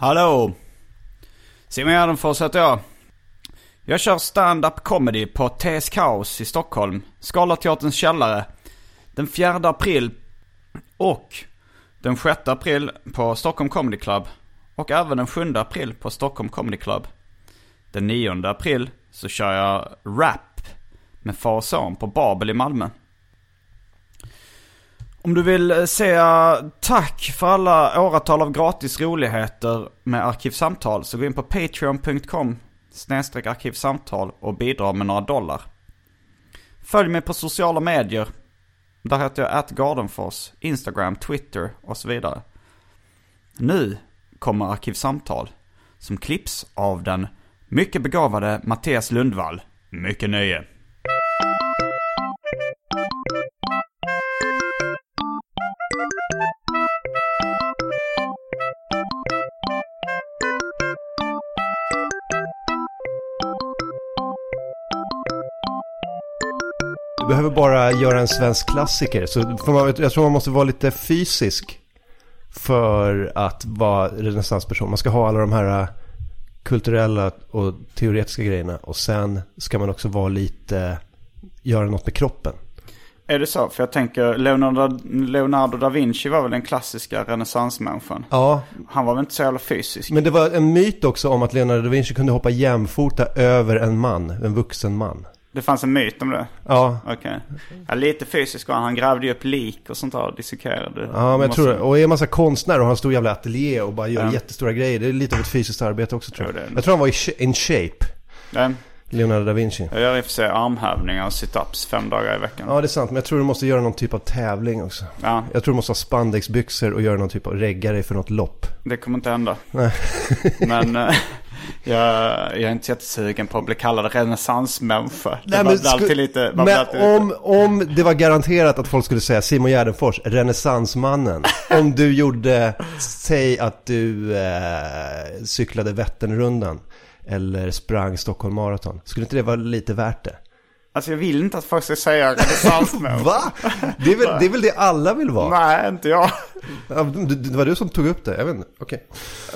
Hallå! Simon Gärdenfors heter jag. Jag kör stand-up comedy på TS Kaos i Stockholm. Scalateaterns källare. Den 4 april. Och den 6 april på Stockholm Comedy Club. Och även den 7 april på Stockholm Comedy Club. Den 9 april så kör jag rap med far och son på Babel i Malmö. Om du vill eh, säga tack för alla åratal av gratis roligheter med Arkivsamtal så gå in på patreon.com snedstreck arkivsamtal och bidra med några dollar. Följ mig på sociala medier. Där heter jag atgardenfors, Instagram, Twitter och så vidare. Nu kommer Arkivsamtal som klipps av den mycket begåvade Mattias Lundvall. Mycket nöje. Behöver bara göra en svensk klassiker. Så man, jag tror man måste vara lite fysisk för att vara renässansperson. Man ska ha alla de här äh, kulturella och teoretiska grejerna. Och sen ska man också vara lite, göra något med kroppen. Är det så? För jag tänker Leonardo, Leonardo da Vinci var väl den klassiska renässansmänniskan. Ja, Han var väl inte så jävla fysisk. men det var en myt också om att Leonardo da Vinci kunde hoppa jämfota över en man, en vuxen man. Det fanns en myt om det? Ja, Okej. Ja, lite fysisk var han. Han grävde ju upp lik och sånt där och dissekerade. Ja, men jag tror det. Och är en massa konstnär och har en stor jävla ateljé och bara gör Ja. jättestora grejer. Det är lite av ett fysiskt arbete också tror jag. det. Jag tror han var i in shape, Ja, Leonardo da Vinci. jag gör i och för sig armhävningar och sit-ups fem dagar i veckan. Ja, det är sant. Men jag tror du måste göra någon typ av tävling också. Ja, Jag tror du måste ha spandexbyxor och göra någon typ av regga dig för något lopp. det kommer inte hända. Nej. Men eh, jag, jag är inte jättesugen på att bli kallad renässansmänniska. Nej, men sku- lite... Men alltid om, om det var garanterat att folk skulle säga Simon Gärdenfors, renässansmannen. om du gjorde, säg att du eh, cyklade Vätternrundan. Eller sprang Stockholm Marathon. Skulle inte det vara lite värt det? Alltså jag vill inte att folk ska säga renässansmänniska. Va? Det är väl det, är väl det alla vill vara? Nej, inte jag. Ja, det, det var du som tog upp det, jag vet inte. Okej.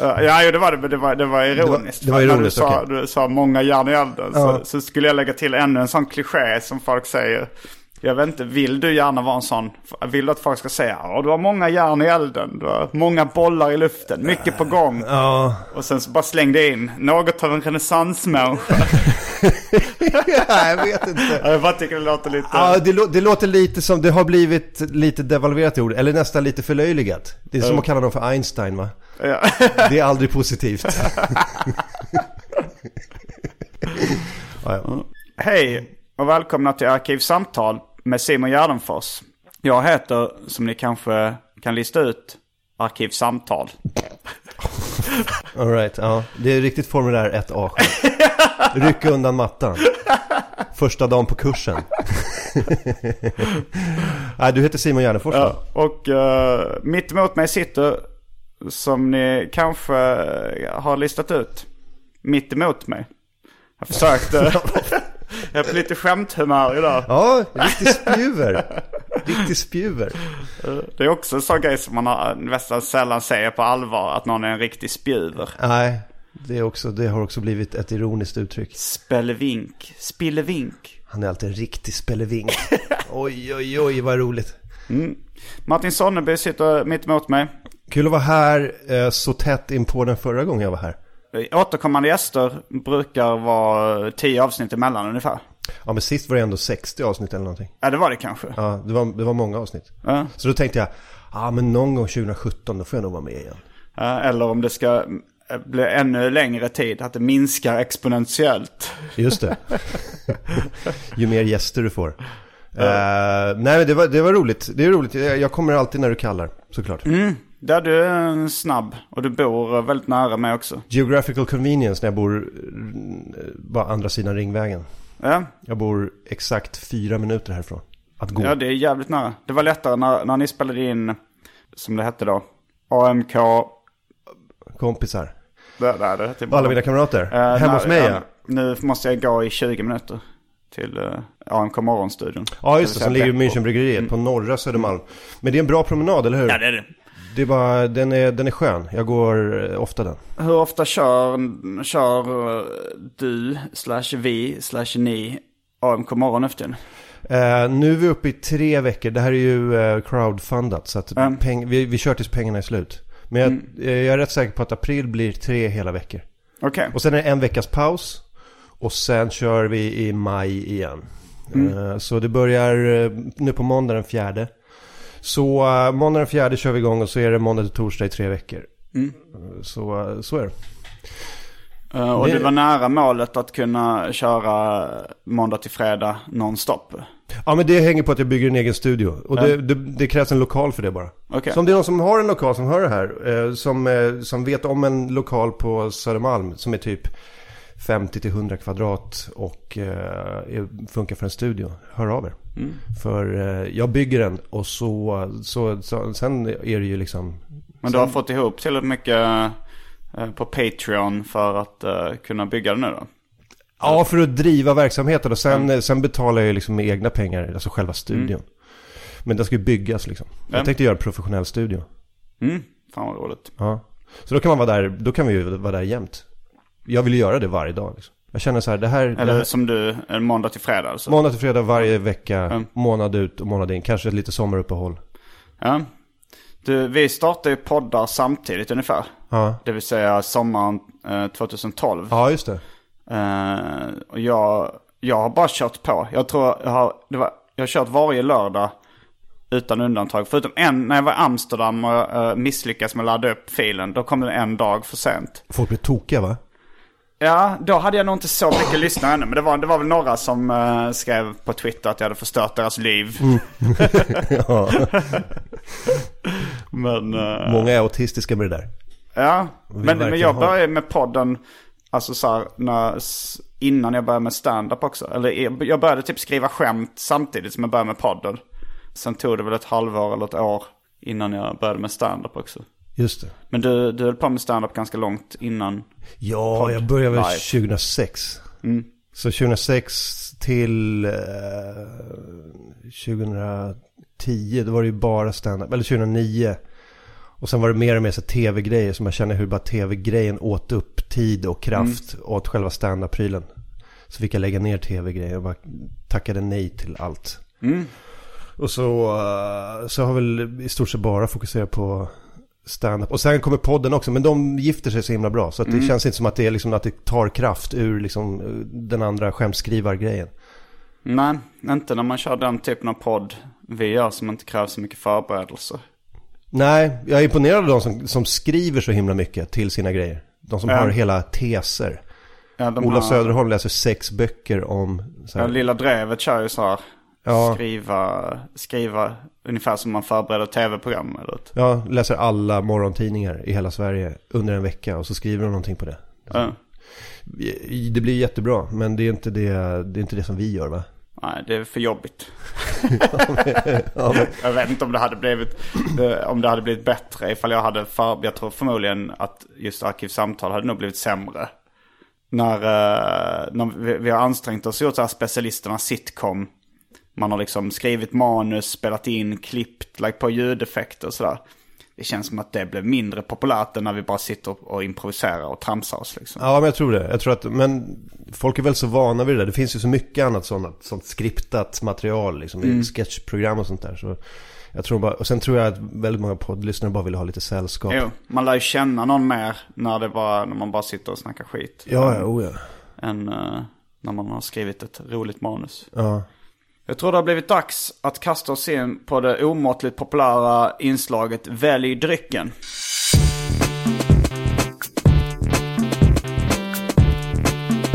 Uh, Ja, jo, det var det, men det var, det var ironiskt. det var För när ironiskt, du sa, okej. du sa många järn i elden Ja. så, så skulle jag lägga till ännu en sån kliché som folk säger. Jag vet inte, vill du gärna vara en sån? Vill du att folk ska säga ja, du har många järn i elden, du har många bollar i luften, mycket på gång. Ja, Och sen så bara slängde jag in något av en renässansmänniska. jag vet inte. jag bara tycker det låter lite... Ja, det, lå- det låter lite som, det har blivit lite devalverat i ord, eller nästan lite förlöjligat. Det är som att kalla dem för Einstein va? Ja. Det är aldrig positivt. ja, ja. Hej och välkomna till Arkivsamtal med Simon Gärdenfors. Jag heter, som ni kanske kan lista ut, Arkivsamtal. All right, ja. Det är riktigt formulär 1A. Rycka undan mattan. Första dagen på kursen. Nej, du heter Simon Gärdenfors? Ja, och uh, mitt emot mig sitter, som ni kanske eh, har listat ut, mitt emot mig. Jag försökte, jag är på lite skämthumör idag. Ja, riktig spjuver. Riktig spjuver. Det är också en sån grej som man nästan sällan säger på allvar, att någon är en riktig spjuver. Nej, det, är också, det har också blivit ett ironiskt uttryck. Spellevink, spillevink. Han är alltid en riktig spelevink. Oj, oj, oj, vad roligt. Martin Sonneby sitter mitt emot mig. Kul att vara här eh, så tätt in på den förra gången jag var här. Återkommande gäster brukar vara tio avsnitt emellan ungefär. Ja men sist var det ändå 60 avsnitt eller någonting. Ja, det var det kanske. Ja, det var, det var många avsnitt. Ja. Så då tänkte jag, ja men någon gång 2017 då får jag nog vara med igen. Ja, Eller om det ska bli ännu längre tid, att det minskar exponentiellt. Just det. Ju mer gäster du får. Eh, nej men det var, det var roligt. Det är roligt. Jag kommer alltid när du kallar, såklart. Där du är en snabb och du bor väldigt nära mig också. Geographical convenience när jag bor eh, bara andra sidan Ringvägen. Ja, Jag bor exakt fyra minuter härifrån. Att gå. ja det är jävligt nära. Det var lättare när, när ni spelade in, som det hette då, AMK. Kompisar. Där, där, det hette Alla mina kamrater. Eh, Hemma hos mig ja. Nu måste jag gå i 20 minuter till uh, AMK Morgonstudion. Ja just det, som ligger i. Münchenbryggeriet på norra Södermalm. Men det är en bra promenad, eller hur? Ja, det är det. Det är bara, den är, den är skön. Jag går eh, ofta den. Hur ofta kör, kör eh, du, slash vi, slash ni AMK Morgon efter den? Eh, nu är vi uppe i tre veckor. Det här är ju eh, crowdfundat. Så att Mm. peng, vi, vi kör tills pengarna är slut. Men jag, eh, jag är rätt säker på att april blir tre hela veckor. Okej. Och sen är det en veckas paus. Och sen kör vi i maj igen. Eh, så det börjar nu på måndag den fjärde. Så uh, måndag den fjärde kör vi igång och så är det måndag till torsdag i tre veckor. Eh, Så, eh, så är det. Eh, och Det- du var nära målet att kunna köra måndag till fredag nonstop? Ja men det hänger på att jag bygger en egen studio. Och det, det, det krävs en lokal för det bara. Okej. Så om det är någon som har en lokal som hör det här. Som, som vet om en lokal på Södermalm som är typ 50-100 kvadrat och eh, funkar för en studio. Hör av er. För eh, jag bygger den och så, så, så sen är det ju liksom... Men du har fått ihop tillräckligt mycket eh, på Patreon för att eh, kunna bygga det nu då? Ja, för att driva verksamheten och sen, sen betalar jag ju liksom med egna pengar, alltså själva studion. Men den ska ju byggas liksom. Ja. Jag tänkte göra en professionell studio. Mm, fan vad roligt. Ja. Så då kan man vara där, då kan vi ju vara där jämt. Jag vill göra det varje dag liksom. Jag känner så här, det här... det Eller här som du, en måndag till fredag alltså? måndag till fredag varje vecka, Mm. månad ut och månad in. Kanske ett lite sommaruppehåll. Ja. Du, vi startade ju poddar samtidigt ungefär. Ja, Det vill säga sommaren eh, 2012. ja just det. Eh, och jag, jag har bara kört på. Jag tror jag har, det var, jag har kört varje lördag utan undantag. Förutom en, när jag var i Amsterdam och uh, misslyckades med att ladda upp filen. Då kom den en dag för sent. Folk blir tokiga va? Ja, då hade jag nog inte så mycket lyssnare ännu. Men det var, det var väl några som eh, skrev på Twitter att jag hade förstört deras liv. ja. Men... eh, Många är autistiska med det där. Ja, men, men jag började med podden, alltså så här, när, innan jag började med stand-up också. Eller jag- jag började typ skriva skämt samtidigt som jag började med podden. Sen tog det väl ett halvår eller ett år innan jag började med stand-up också. Just det. Men du, du höll på med stand-up ganska långt innan. Ja, Podd jag började väl live. 2006. Mm. Så 2006 till eh, 2010, då var det ju bara stand-up. Eller 2009. Och sen var det mer och mer så tv-grejer som jag känner hur bara tv-grejen åt upp tid och kraft åt själva stand-up-prylen. Så fick jag lägga ner tv-grejer och bara tackade nej till allt. Och så, eh, så har väl i stort sett bara fokuserat på stand-up. Och sen kommer podden också, men de gifter sig så himla bra. Så att det känns inte som att det, är liksom, att det tar kraft ur liksom, eh, den andra skämtskrivargrejen. Nej, inte när man kör den typen av podd vi gör som inte kräver så mycket förberedelser. Nej, jag är imponerad av de som, som skriver så himla mycket till sina grejer. De som Ja. har hela teser. Ja, Ola har- Söderholm läser sex böcker om... Så Ja, här, Lilla Drevet kör ju så här. Ja. Skriva, skriva ungefär som man förbereder tv-program eller ett. ja, läser alla morgontidningar i hela Sverige under en vecka och så skriver de någonting på det. Ja. Det blir jättebra, men det är inte det, det, är inte det som vi gör va? Nej, det är för jobbigt. Ja, men, Jag vet inte om det hade blivit, eh, om det hade blivit bättre ifall jag hade för, Jag tror förmodligen att just Arkivsamtal hade nog blivit sämre. När, eh, när vi, vi har ansträngt oss och gjort så här specialisterna sitcom. Man har liksom skrivit manus, spelat in, klippt, lagt på ljudeffekter och sådär. Det känns som att det blev mindre populärt än när vi bara sitter och improviserar och tramsar oss liksom. Ja, men jag tror det. Jag tror att, men folk är väl så vana vid det där. Det finnt ju så mycket annat sånt, sånt skriptat material liksom, i sketchprogram och sånt där. Så Jag tror bara, och sen tror jag att väldigt många poddlyssnare bara vill ha lite sällskap. Jo, man lär ju känna någon mer när, det bara, när man bara sitter och snackar skit. Ja, ja, oh ja. Än eh, när man har skrivit ett roligt manus. ja. Jag tror det har blivit dags att kasta oss in på det omåttligt populära inslaget Välj drycken.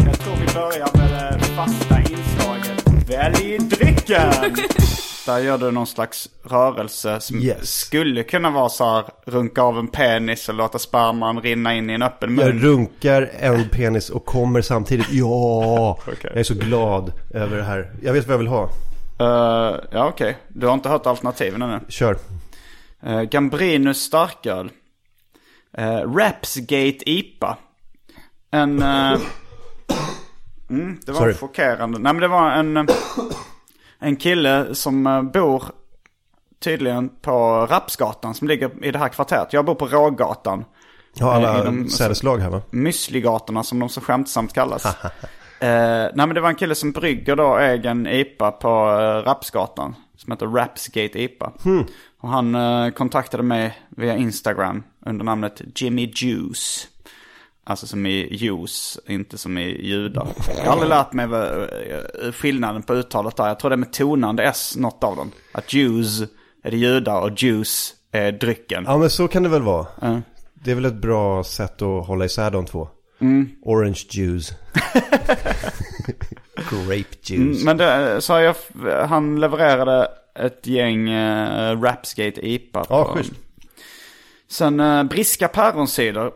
Jag tror vi börjar med det fasta inslaget Välj drycken! Där gör du någon slags rörelse som Yes. skulle kunna vara så här runka av en penis och låta sperman rinna in i en öppen mun. Jag runkar en penis och kommer samtidigt. Ja, Okej. jag är så glad över det här. Jag vet vad jag vill ha. Eh, ja okej, du har inte hört alternativen ännu. Kör. Uh, Gambrinus starköl. Uh, Rapsgate IPA. En... eh, mm, det var Sorry. chockerande. Nej men det var en... eh, en kille som eh, bor tydligen på Rapsgatan som ligger i det här kvarteret. Jag bor på Rågatan. Eh, i alla de- sädeslag här va? Müsligatorna som de så skämtsamt kallas. eh, nej men det var en kille som brygger då egen IPA på eh, Rapsgatan. Som heter Rapsgate IPA. Och han eh, kontaktade mig via Instagram under namnet Jimmy Juice. Alltså som i juice, inte som i judar. Jag har aldrig lärt mig eh, skillnaden på uttalet där. Jag tror det är med tonande S, något av dem. Att Jews är det judar och juice är drycken. Ja men så kan det väl vara. Ja. Det är väl ett bra sätt att hålla isär de två. Mm. Orange juice. Grape juice. Mm, Men det, så jag, han levererade ett gäng uh, Rapsgate IPA. Ja, på- schysst. Sen uh, briska päronsider.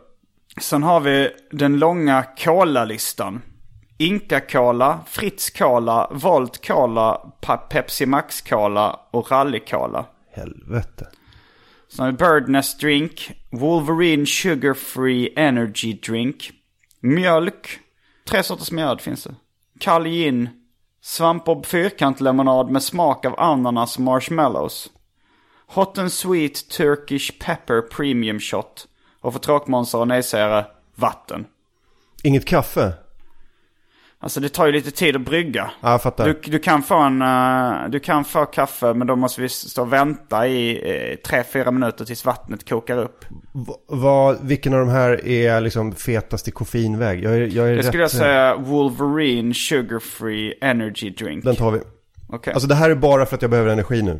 Sen har vi den långa Cola-listan. Inca Cola, Fritz Cola, Volt Cola, Pepsi Max Cola och Rally Cola. Helvete. Sen har vi Birdnest Drink, Wolverine Sugar Free Energy Drink, mjölk, tre sorters mjöd finns det. Kall gin, Svampbob fyrkantlemonad med smak av ananas och marshmallows. Hot and Sweet Turkish Pepper Premium Shot. Och för tråkmånsar och nejsägare, vatten. Inget kaffe? Alltså det tar ju lite tid att brygga. Ja, jag fattar. Du, du, kan få en, eh, du kan få kaffe men då måste vi stå och vänta i tre fyra minuter tills vattnet kokar upp. Va- Vad, vilken av de här är liksom fetast i koffeinväg? Jag är, jag är Det rätt, skulle jag säga Wolverine Sugar Free Energy Drink. Den tar vi. Okej. Alltså det här är bara för att jag behöver energi nu.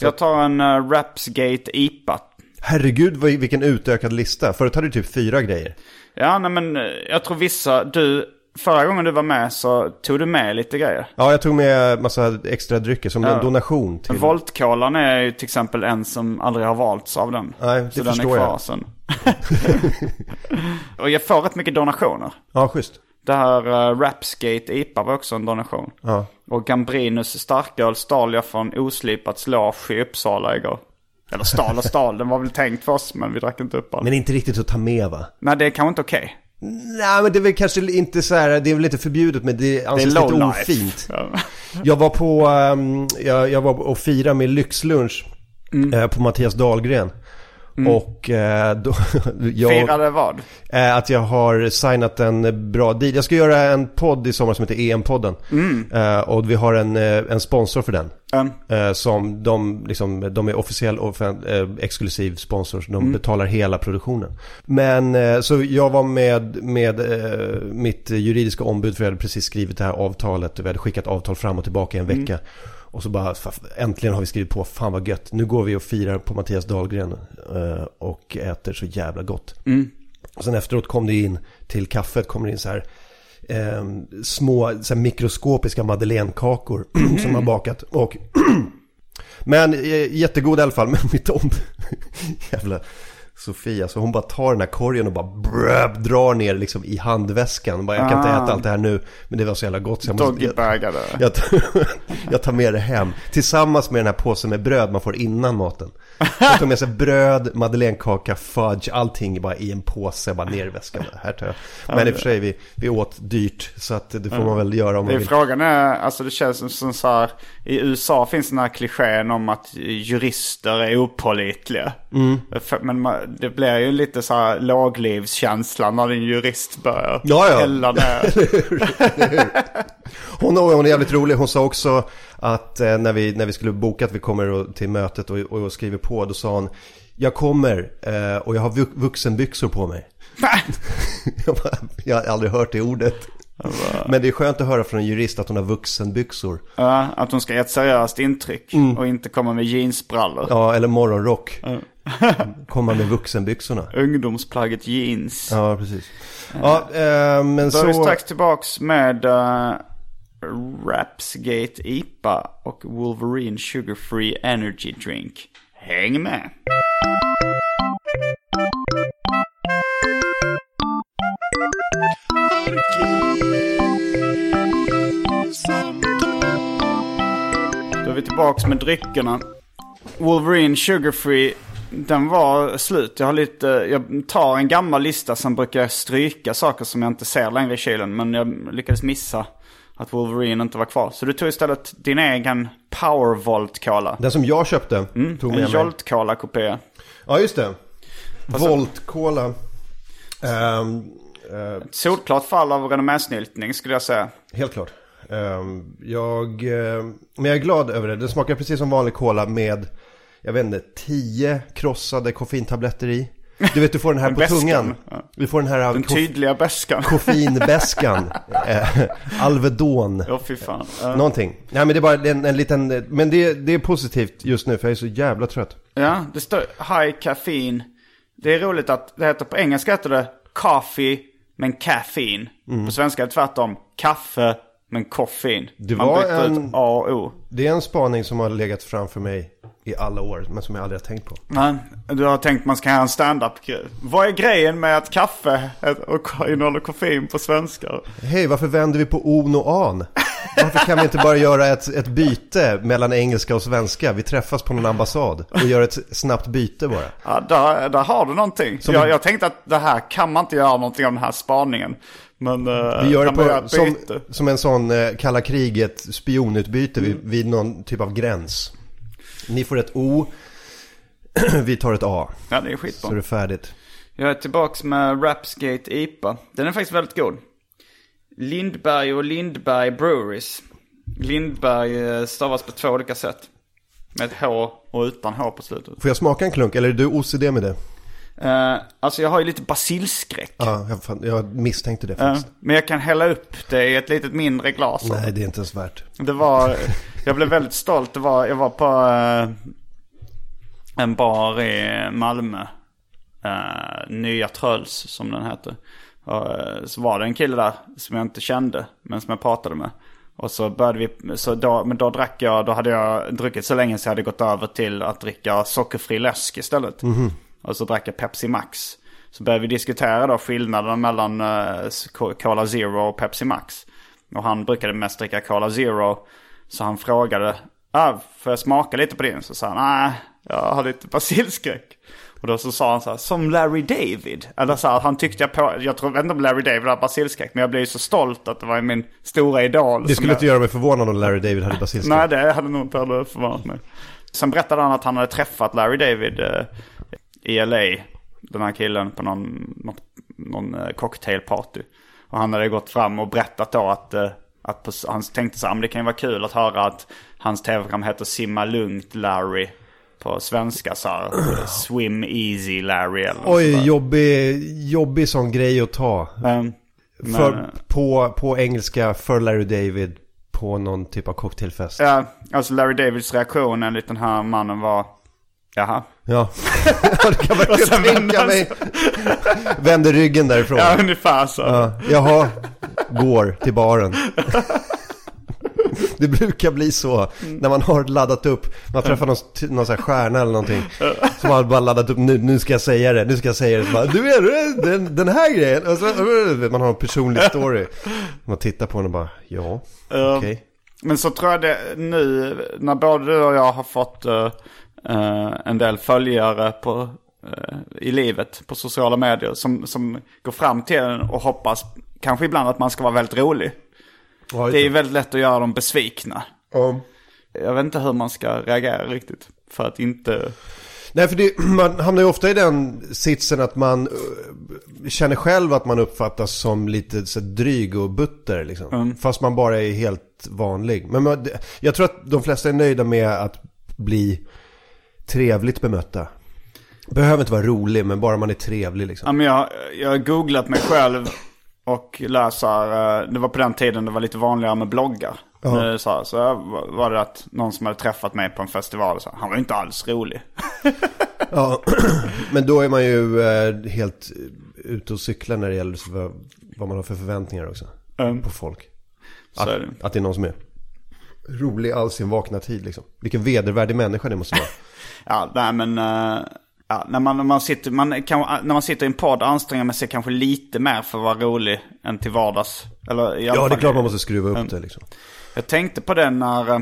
Jag tar en uh, Rapsgate IPA. Herregud vilken utökad lista. Förut hade du typ fyra grejer. Ja, nej men eh, jag tror vissa, du, förra gången du var med så tog du med lite grejer. Ja, jag tog med massa extra drycker som en donation till... Voltkolan är ju till exempel en som aldrig har valts av den. Nej, det så den är förstår kvar jag. sen. Och jag får rätt mycket donationer. Ja, schysst. Det här uh, Rapsgate IPA var också en donation. Ja. Och Gambrinus starköl stal jag från Oslipats loge i Uppsala igår. Eller stal och stal, den var väl tänkt för oss men vi drack inte upp allt. Men inte riktigt att ta med va? Nej det är kanske inte okej. Nej, men det är väl kanske inte så här, det är väl inte förbjudet men det Det är anses lite life. ofint. Ja. Jag var på, ehm, jag, jag var och firade med lyxlunch Mm. eh, på Mattias Dahlgren. Och eh, då, jag, Firade vad? eh, att jag har signat en bra deal. Jag ska göra en podd i sommar som heter EM-podden. Eh, och vi har en, en sponsor för den. Mm. Som de, liksom, de är officiell eh, exklusiv sponsor. så De betalar hela produktionen. Men eh, så jag var med, med mitt juridiska ombud för jag hade precis skrivit det här avtalet. Och vi hade skickat avtal fram och tillbaka i en vecka. Och så bara, äntligen har vi skrivit på, fan vad gött. Nu går vi och firar på Mattias Dahlgren och äter så jävla gott. Och sen efteråt kom det in till kaffet, kom det in så här eh, små så här mikroskopiska madeleinekakor som har bakat. Och men eh, jättegod i alla fall, men mitt om jävla Sofia, så hon bara tar den här korgen och bara bröb, drar ner liksom i handväskan. Bara, jag kan inte Ah. äta allt det här nu, men det var så jävla gott så jag måste... Jag, jag, tar, jag tar med det hem, tillsammans med den här påsen med bröd man får innan maten. Jag tar med sig bröd, madeleinekaka, fudge, allting bara i en påse, bara ner i väskan. Här tar jag. Men i och för sig, vi, vi åt dyrt, så att det får man väl göra om man är vill. frågan är, alltså det känns som, som så här, i USA finns den här klichén om att jurister är opålitliga. Mm. Men man, det blir ju lite så här låglivskänsla när en jurist börjar Ja, ja. hälla ner. Hon, hon är jävligt rolig. Hon sa också att eh, när, vi, när vi skulle boka att vi kommer till mötet och, och, och skriver på, då sa hon jag kommer eh, och jag har vux- vuxenbyxor på mig. jag, bara, jag har aldrig hört det ordet. Men det är skönt att höra från en jurist att hon har vuxenbyxor. Ja, att hon ska ge ett seriöst intryck och inte komma med jeansbrallor. Ja, eller morgonrock. Komma med vuxenbyxorna. Ungdomsplagget jeans. Ja, precis. Ja, eh, men Då är vi så... strax tillbaks med uh, Rapsgate IPA och Wolverine Sugar Free Energy Drink. Häng med! Då är vi tillbaks med dryckerna. Wolverine Sugar Free, den var slut. Jag har lite, jag tar en gammal lista som brukar stryka saker som jag inte ser längre i kylen. Men jag lyckades missa att Wolverine inte var kvar. Så du tog istället din egen Powervolt Cola. Den som jag köpte tog En med. Jolt Cola kopia. Ja, just det. Volt Cola. Ehm, eh, Solklart fall av renommésnyltning skulle jag säga. helt klart. Ehm, jag, eh, men jag är glad över det. Den smakar precis som vanlig cola med, jag vet inte, tio krossade koffeintabletter i. Du vet, du får den här på beskan, tungan. ja. Du får den här Den tydliga beskan. koffeinbäskan. eh, Alvedon. Åh fy fan. Ja. Någonting. Nej men det är bara en, en liten, men det, det är positivt just nu för jag är så jävla trött. Ja, det står high caffeine. Det är roligt att det heter på engelska heter det coffee men caffeine. Mm. På svenska är det tvärtom. Kaffe men koffein. Det Man var en- ut A och O. Det är en spaning som har legat framför mig i alla år, men som jag aldrig har tänkt på. Nej, du har tänkt man ska ha en stand-up. Vad är grejen med att kaffe och innehåller koffein på svenska? Hej, varför vänder vi på on och an? Varför kan vi inte bara göra ett, ett byte mellan engelska och svenska? Vi träffas på någon ambassad och gör ett snabbt byte bara. Ja, där, där har du någonting. Jag, jag tänkte att det här kan man inte göra någonting av den här spaningen. Men eh, Vi gör det på, som, som en sån eh, kalla kriget spionutbyte vid, vid någon typ av gräns. Ni får ett O, vi tar ett A. Ja, det är Så skitbra. är det färdigt. Jag är tillbaks med Rapsgate IPA. Den är faktiskt väldigt god. Lindberg och Lindberg Breweries. Lindberg eh, stavas på två olika sätt. Med ett H och utan H på slutet. Får jag smaka en klunk eller är du OCD med det? Eh, alltså jag har ju lite basilskräck. Ja, jag, fan, jag misstänkte det faktiskt. men jag kan hälla upp det i ett litet mindre glas. Nej, det är inte ens värt. Det var, jag blev väldigt stolt. Det var, jag var på eh, en bar i Malmö. Eh, Nya Tröls som den heter. Så var det en kille där som jag inte kände men som jag pratade med. Och så började vi, så då, men då drack jag, då hade jag druckit så länge så jag hade gått över till att dricka sockerfri läsk istället. Och så drack jag Pepsi Max. Så började vi diskutera då skillnaderna mellan eh, Cola Zero och Pepsi Max. Och han brukade mest dricka Cola Zero. Så han frågade, ah, får jag smaka lite på din? Så sa han, nej, jag har lite basilskräck. Och då så sa han så här, som Larry David. Eller så här, han tyckte jag på, jag tror, inte om Larry David har basilskräck. Men jag blev så stolt att det var min stora idol. Det skulle jag, inte göra mig förvånad om Larry David hade basilskräck. Nej, det hade nog inte heller förvånat mig. Sen berättade han att han hade träffat Larry David eh, i LA. Den här killen på någon, något, någon eh, cocktailparty. Och han hade gått fram och berättat då att, eh, att på, han tänkte så här, men det kan ju vara kul att höra att hans tv-program heter Simma Lugnt Larry. På svenska så här, Swim Easy Larry eller Oj, jobbig, jobbig sån grej att ta. Men, men, För, på, på engelska för Larry David på någon typ av cocktailfest. ja, alltså Larry Davids reaktion enligt den här mannen var, jaha. Ja, det kan sen tänka mig. Vänder ryggen därifrån. Ja, ungefär så. Ja, jaha, går till baren. Det brukar bli så när man har laddat upp, man träffar någon, någon sån här stjärna eller någonting. Som har bara laddat upp, nu, nu ska jag säga det, nu ska jag säga det. Så bara, du vet den, den här grejen. Och så, man har en personlig story. Man tittar på den och bara, ja, okej. Men så tror jag det nu, när både du och jag har fått eh, en del följare på, eh, i livet på sociala medier som, som går fram till en och hoppas kanske ibland att man ska vara väldigt rolig. Just Det är det. väldigt lätt att göra dem besvikna. Ja. Jag vet inte hur man ska reagera riktigt. För att inte... Nej, för det, man hamnar ju ofta i den sitsen att man, eh, känner själv att man uppfattas som lite så dryg och butter liksom. Fast man bara är helt vanlig. Men man, jag tror att de flesta är nöjda med att bli trevligt bemötta. Behöver inte vara rolig, men bara man är trevlig liksom. Ja, men jag, jag har googlat mig själv och läser. eh, Det var på den tiden det var lite vanligare med bloggar. Ja. Så, här, så var det att någon som hade träffat mig på en festival sa han var inte alls rolig. Ja, men då är man ju eh, helt ute och cyklar när det gäller vad, man har för förväntningar också. Mm. På folk. Att, det. att det är någon som är rolig all sin vakna tid liksom. Vilken vedervärdig människa det måste vara. Ja, nej men... eh, ja, när, man, när, man sitter, man kan, när man sitter i en podd anstränger man sig kanske lite mer för att vara rolig än till vardags. Eller Ja, det är klart man måste skruva upp det liksom. Jag tänkte på det när... eh,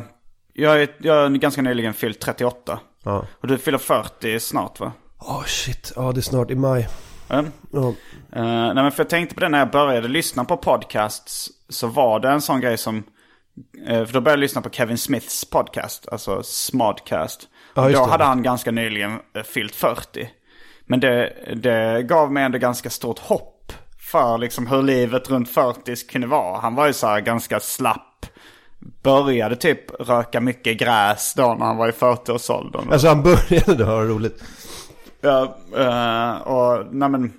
Jag är, jag är ganska nyligen fyllt 38. Ja. Och du fyller 40 snart va? Åh shit, ja det är snart i maj. Mm. Ja. Eh, nej men för jag tänkte på det när jag började lyssna på podcasts. Så var det en sån grej som... eh, för då började jag lyssna på Kevin Smiths podcast. Alltså Smodcast. Ja, då det. hade han ganska nyligen eh, fyllt 40. Men det, det gav mig ändå ganska stort hopp. För liksom hur livet runt 40 kunde vara. Han var ju så här ganska slapp. Började typ röka mycket gräs då när han var i 40-årsåldern. Alltså han började då, ha roligt. Ja, eh, och nej men,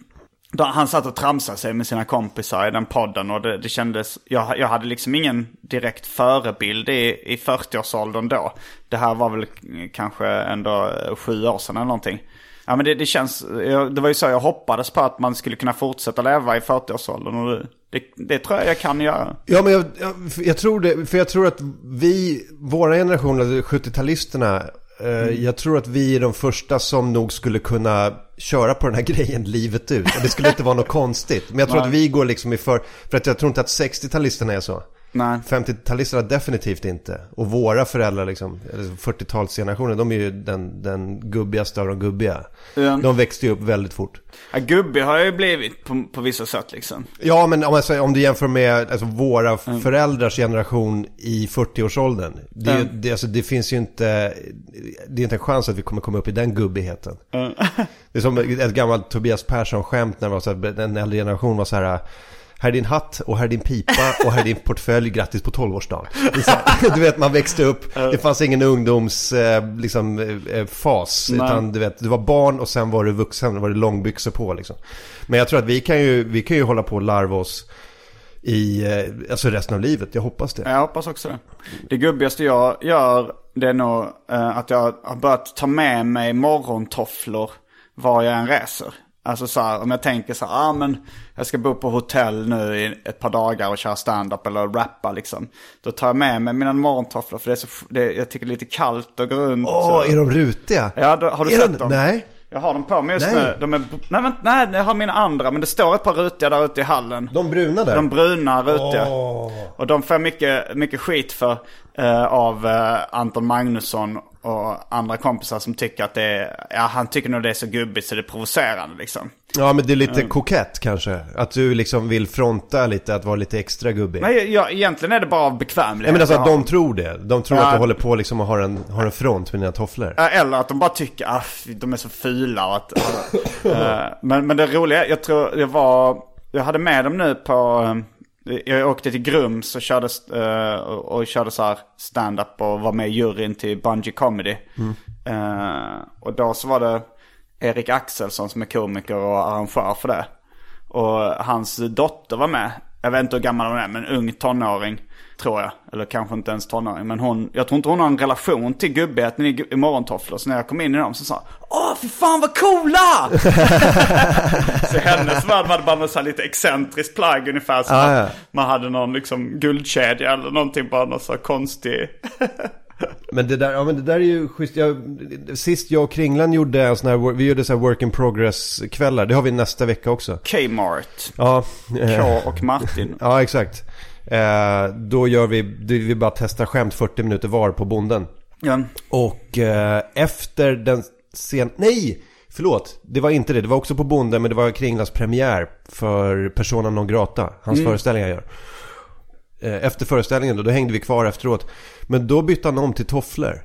då, han satt och tramsade sig med sina kompisar i den podden och det, det kändes, jag, jag hade liksom ingen direkt förebild i, i 40-årsåldern då. Det här var väl kanske ändå sju år sedan eller någonting. Ja men det, det känns, jag, det var ju så jag hoppades på att man skulle kunna fortsätta leva i 40-årsåldern och det, det, tror jag jag kan göra. Ja men jag, jag, jag tror det, för jag tror att vi, våra generationer, 70-talisterna, eh, jag tror att vi är de första som nog skulle kunna köra på den här grejen livet ut. Och det skulle inte vara något konstigt. Men jag tror att vi går liksom i för, för att jag tror inte att 60-talisterna är så. Nej. 50-talisterna definitivt inte. Och våra föräldrar, liksom, eller 40-talsgenerationen, de är ju den, den gubbigaste av de gubbiga. Ja. De växte ju upp väldigt fort. Ja, gubbig har jag ju blivit på, på vissa sätt liksom. Ja, men om, säger, om du jämför med alltså, våra föräldrars generation i 40-årsåldern. Det, Mm. det, alltså, det finns ju inte, det är inte en chans att vi kommer komma upp i den gubbigheten. Det är som ett gammalt Tobias Persson-skämt när var så här, en äldre generation var så här. Här är din hatt och här är din pipa och här är din portfölj, grattis på 12-årsdagen. Det är så här, Du vet, man växte upp, det fanns ingen ungdoms, eh, liksom, eh, fas. Utan du vet, du var barn och sen var du vuxen, då var det långbyxor på liksom. Men jag tror att vi kan ju, vi kan ju hålla på och larva oss i, eh, alltså resten av livet. Jag hoppas det. Jag hoppas också det. Det gubbigaste jag gör, det är nog att jag har börjat ta med mig morgontofflor var jag än reser. Alltså så här, om jag tänker så här, ah, men jag ska bo på hotell nu i ett par dagar och köra stand-up eller rappa liksom. Då tar jag med mig mina morgontofflor för det är så, det, jag tycker det är lite kallt att gå runt. Åh, så. är de rutiga? Ja, då, har du är sett de, dem? Nej. Jag har dem på mig just Nej. nu. De är, nej, vänta, nej, jag har mina andra, men det står ett par rutiga där ute i hallen. De bruna där? De bruna rutiga. Åh. Och de får mycket, mycket skit för eh, av eh, Anton Magnusson och andra kompisar som tycker att det är, ja han tycker nog det är så gubbigt så det är provocerande liksom. Ja, men det är lite kokett kanske. Att du liksom vill fronta lite, att vara lite extra gubbig. Men jag, egentligen är det bara av bekvämlighet. Nej men alltså att de tror det. De tror Ja. att du håller på liksom och har en, har en front med dina tofflor. Ja, Eller att de bara tycker att de är så fula. och Att, eh, men, men det roliga, jag tror jag var, jag hade med dem nu på, eh, jag åkte till Grums och körde, eh, och, körde så här stand-up och var med i juryn till Bungy Comedy. Eh, och då så var det Erik Axelsson som är komiker och arrangör för det. Och hans dotter var med. Jag vet inte hur gammal hon är, men ung tonåring. Tror jag. Eller kanske inte ens tonåring. Men hon, jag tror inte hon har en relation till gubbigheten i, i morgontofflor. Så när jag kom in i dem så sa Åh, för fan vad coola! så hennes värld var bara så lite excentriskt plagg ungefär. Som Ah, ja. man hade någon liksom guldkedja eller någonting. Bara någon så konstig. Men det där, ja men det där är ju schysst. Jag, sist jag och Kringlan gjorde en sån här, vi gjorde så här work in progress kvällar. Det har vi nästa vecka också. Kmart. Ja. K och Martin. Ja, exakt. Eh, då gör vi, vi bara testar skämt 40 minuter var på bonden. Ja. Och eh, efter den sen... Nej! Förlåt, det var inte det. Det var också på bonden, men det var Kringlands premiär för Persona non grata. Hans föreställning jag gör. Eh, Efter föreställningen då, då hängde vi kvar efteråt. Men då bytte han om till tofflor.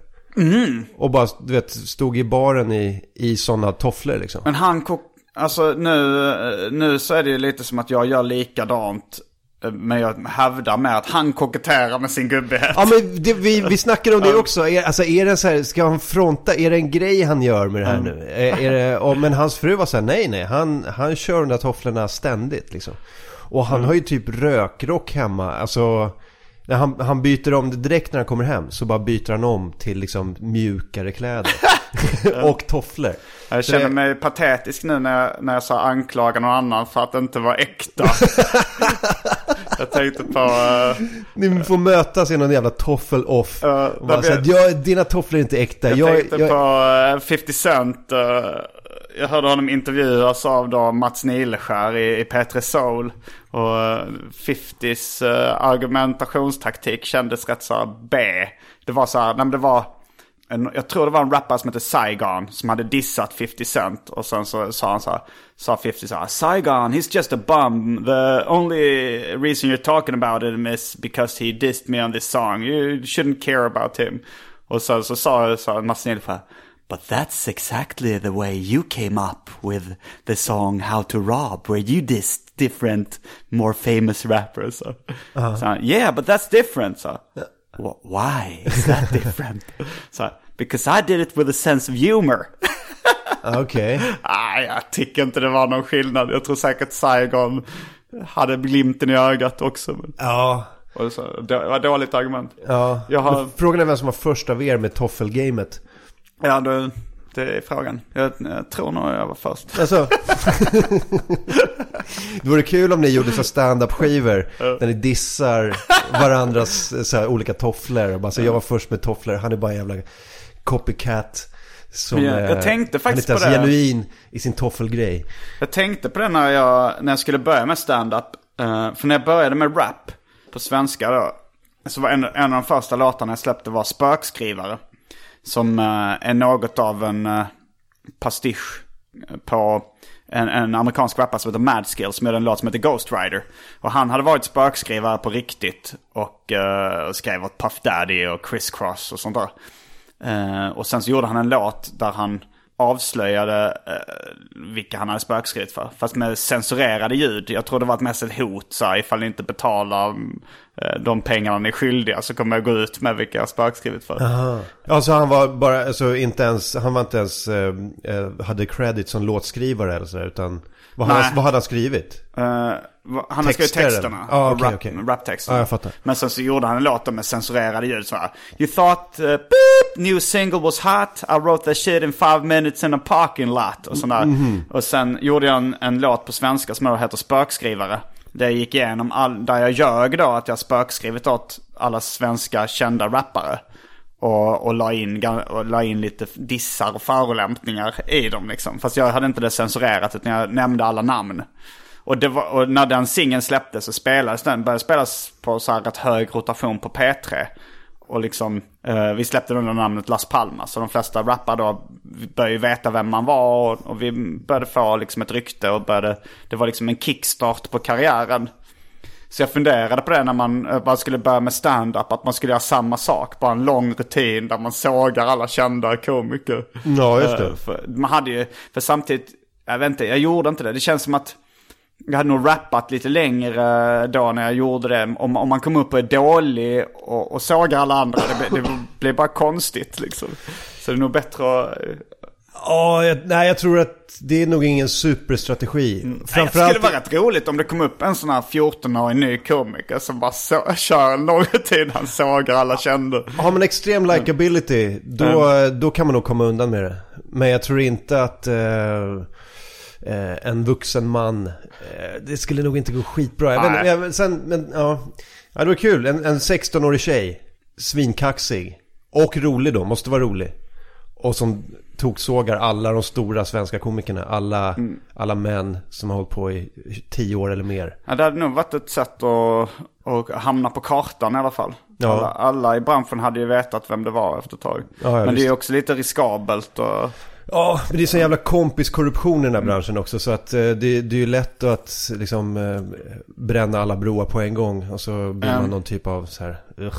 Och bara, du vet, stod i baren i, i sådana tofflor liksom. Men han, ko- Alltså nu, nu så är det ju lite som att jag gör likadant. eh, Men jag hävdar med att han koketterar med sin gubbighet. Ja men det, vi, vi snackar om det också. Är, alltså är det så här, ska han fronta, är det en grej han gör med det här nu? Är, är det, och, men hans fru var så här, nej nej, han, han kör de där tofflorna ständigt liksom. Och han har ju typ rökrock hemma, alltså när han, han byter om det direkt när han kommer hem så bara byter han om till liksom mjukare kläder. och tofflor. Jag känner mig patetisk nu när jag, när jag sa anklaga någon annan för att det inte var äkta. jag tänkte på... eh, Ni får mötas i någon jävla toffel-off. Och bara så jag, dina tofflor är inte äkta. jag, Jag, tänkte jag, på eh, 50 Cent. eh, jag hörde honom intervjuas av då Mats Nileskär i, i P3 Soul. Och eh, 50s eh, argumentationstaktik kändes rätt så B. Det var så här, nej men det var... En, jag tror det var en rappare som hette Saigon som hade dissat 50 Cent. Och sen så sa han så här, sa 50 så här, Saigon, he's just a bum. The only reason you're talking about him is because he dissed me on this song. You shouldn't care about him. Och sen så sa, sa Mats Nileskär, But that's exactly the way you came up with the song How to Rob, where you dissed different, more famous rappers. So, so yeah, but that's different. So, "Wh- why is that different? so, because I did it with a sense of humor. Okej. Nej, jag tycker inte det var någon skillnad. Jag tror säkert Saigon hade glimten i ögat också. Men, Ja. och så, det var dåligt argument. Ja. Har- Frågan är vem som var först av er med toffelgamet. Ja, det, det är frågan. Jag, jag tror nog jag var först. Alltså. det vore kul om ni gjorde så stand-up skivor där ni dissar varandras så här, olika tofflor. Och bara, så jag var först med tofflor, han är bara en jävla copycat. Som, jag- jag eh, tänkte faktiskt han är på inte ens det. genuin i sin toffelgrej. Jag tänkte på det när jag, när jag skulle börja med stand-up. Eh, för när jag började med rap på svenska då. Så var en, en av de första låtarna jag släppte var Spökskrivare. Som eh, är något av en uh, pastisch på en, en amerikansk rappare som heter Madskill som gjorde en låt som heter Ghost Rider. Och han hade varit spökskrivare på riktigt och uh, skrev åt Puff Daddy och Criss Cross och sånt där. Uh, och sen så gjorde han en låt där han avslöjade eh, vilka han hade spökskrivit för. Fast med censurerade ljud. Jag tror det var ett mest ett hot. Så här, ifall ni inte betalar eh, de pengarna ni är skyldiga så kommer jag gå ut med vilka jag spökskrivit för. Alltså han var bara, alltså inte ens, han var inte ens, eh, eh hade credit som låtskrivare eller sådär utan vad, Nej. han, vad hade han skrivit? Va- han har skrivit Texter, texterna. och okej, rap, okej. raptexterna. Ja, jag fattar. Men sen så gjorde han en låt med censurerade ljud så här. You thought, uh, beep, new single was hot. I wrote that shit in five minutes in a parking lot. Och sådär. Mhm. Och sen gjorde jag en, en låt på svenska som heter Spökskrivare. Där jag gick igenom all, där jag ljög då att jag spökskrivit åt alla svenska kända rappare. Och, och, la in, och la in lite dissar och förolämpningar i dem liksom. Fast jag hade inte det censurerat utan jag nämnde alla namn. Och, det var, och när den singeln släpptes så spelades den, började spelas på så här rätt hög rotation på P3. Och liksom, eh, vi släppte den under namnet Las Palmas. Så de flesta rappare då började ju veta vem man var. Och, och vi började få liksom ett rykte och började, det var liksom en kickstart på karriären. Så jag funderade på det när man eh, bara skulle börja med stand-up. Att man skulle göra samma sak. Bara en lång rutin där man sågar alla kända komiker. Ja, just det. Eh, För, man hade ju, för samtidigt, jag vet inte, jag gjorde inte det. Det känns som att jag hade nog rappat lite längre då när jag gjorde det. Om, om man kom upp och är dålig och, och sågar alla andra, det, det blir bara konstigt liksom. Så det är nog bättre att... Ja, jag, nej jag tror att det är nog ingen superstrategi. Nej, det skulle vara rätt roligt om det kom upp en sån här 14-årig ny komiker som bara så, kör lång tid han sågar alla kända. Har man extrem likability, då, då kan man nog komma undan med det. Men jag tror inte att eh, eh, en vuxen man, eh, det skulle nog inte gå skitbra. Jag Nej. jag, sen, men ja, ja, det var kul. En, en 16-årig tjej, svinkaxig och rolig då, måste vara rolig. Och som toksågar alla de stora svenska komikerna, alla, alla män som har hållit på i 10 år eller mer. Ja, det hade nog varit ett sätt att, att hamna på kartan i alla fall. Ja. Alla, alla i branschen hade ju vetat vem det var efter ett tag. Ja, Men det är visst. också lite riskabelt och... Ja, men det är så jävla kompiskorruption i den här branschen också. Så att eh, det, det är ju lätt att liksom eh, bränna alla broar på en gång. Och så blir man någon typ av så här, ugh.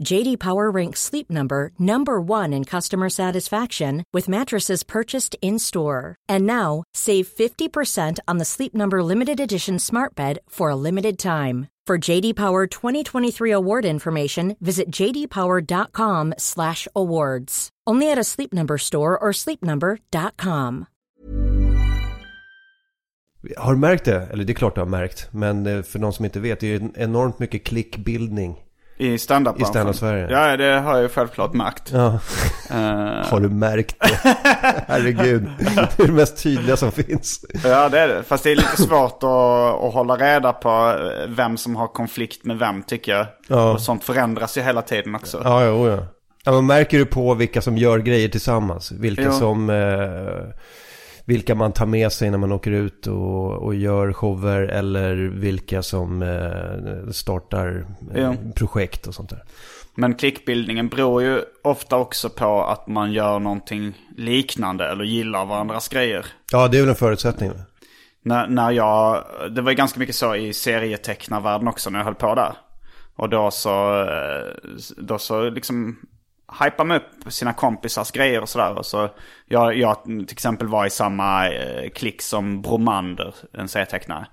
JD Power ranks Sleep Number number 1 in customer satisfaction with mattresses purchased in-store. And now, save 50% on the Sleep Number limited edition Smart Bed for a limited time. For JD Power 2023 award information, visit jdpower.com/awards. Only at a Sleep Number store or sleepnumber.com. Har du märkt det? Eller det är klart du har märkt. Men eh, för någon som inte vet, det är enormt mycket klickbildning. I stand-up I stand-up Sverige. Ja, det har jag ju självklart märkt. Ja. Eh, Har du märkt det? Herregud. Det är det mest tydliga som finns. Ja det är det. Fast det är lite svårt att, att hålla reda på eh, vem som har konflikt med vem tycker jag. Ja. Och sånt förändras ju hela tiden också. Ja, jo, ja. ja man märker ju på vilka som gör grejer tillsammans. Vilka Jo. som... Eh, vilka man tar med sig när man åker ut och, och gör shower. Eller vilka som eh, startar eh, Ja. projekt och sånt där. Men klickbildningen beror ju ofta också på att man gör någonting liknande eller gillar varandras grejer. Ja, det är väl en förutsättning. När, när jag, det var ju ganska mycket så i serietecknarvärlden också när jag höll på där. Och då så, eh, då så liksom hypar man upp sina kompisars grejer och sådär. Och så jag, jag till exempel var i samma eh, klick som Bromander, en serietecknare.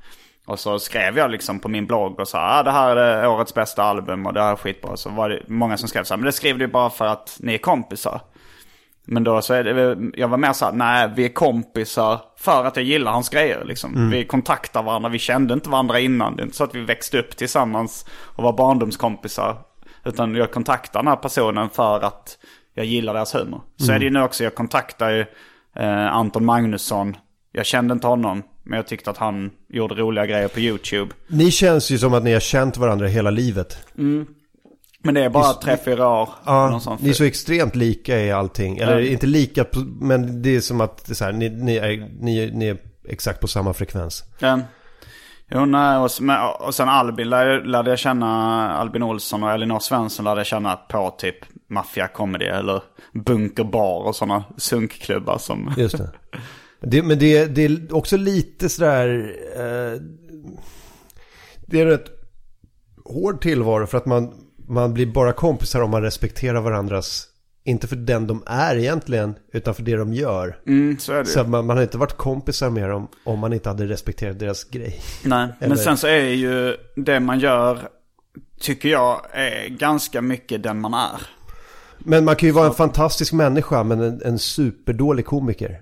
Och så skrev jag liksom på min blogg och sa ah, det här är årets bästa album och det här är skitbra. Så var det många som skrev så här, men det skrev du bara för att ni är kompisar. Men då så är det, jag var mer så här, nej vi är kompisar för att jag gillar hans grejer liksom. Vi kontaktar varandra, vi kände inte varandra innan. Det är inte så att vi växte upp tillsammans och var barndomskompisar. Utan jag kontaktar den här personen för att jag gillar deras humor. Så är det ju nu också, jag kontaktar ju eh, Anton Magnusson. Jag kände inte honom, men jag tyckte att han gjorde roliga grejer på YouTube. Ni känns ju som att ni har känt varandra hela livet. Men det är bara tre, fyra år. Ja, ni är så extremt lika i allting. Eller Ja. inte lika, men det är som att så här, ni, ni, är, ni, ni är exakt på samma frekvens. Ja. Jo, nej, och, sen- och sen Albin lärde, lärde jag känna, Albin Olsson och Elinor Svensson lärde jag känna på typ Mafia Comedy eller Bunker Bar och sådana sunkklubbar som... Just det. det men det, det är också lite sådär... Eh, det är en rätt hård tillvaro för att man, man blir bara kompisar om man respekterar varandras... Inte för den de är egentligen, utan för det de gör. Mm, så är det Så man, man hade inte varit kompisar med dem om man inte hade respekterat deras grej. Nej, Eller- men sen så är ju det man gör, tycker jag, är ganska mycket den man är. Men man kan ju vara en fantastisk människa men en, en superdålig komiker.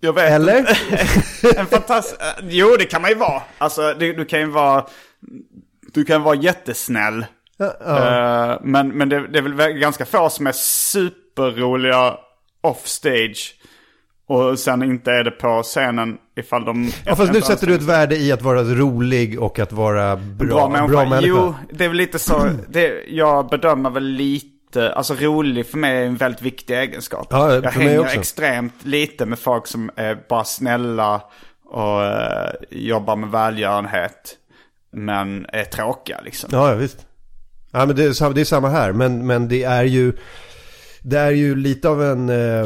Jag vet Eller? inte. en fantastisk... Jo, det kan man ju vara. Alltså, du, du kan ju vara... Du kan vara jättesnäll. Eh, men men det, det är väl ganska få som är superroliga offstage. Och sen inte är det på scenen ifall de... Ja, fast nu sätter du ett värde i att vara rolig och att vara bra, bra människa. bra människa. Jo, det är väl lite så. Det, jag bedömer väl lite, alltså rolig för mig är en väldigt viktig egenskap. Ja, jag hänger också. extremt lite med folk som är bara snälla och eh, jobbar med välgörenhet. Men är tråkiga liksom. Ja, ja visst. Ja, men det är, det är samma här. Men, men det är ju... det är ju lite av en, eh,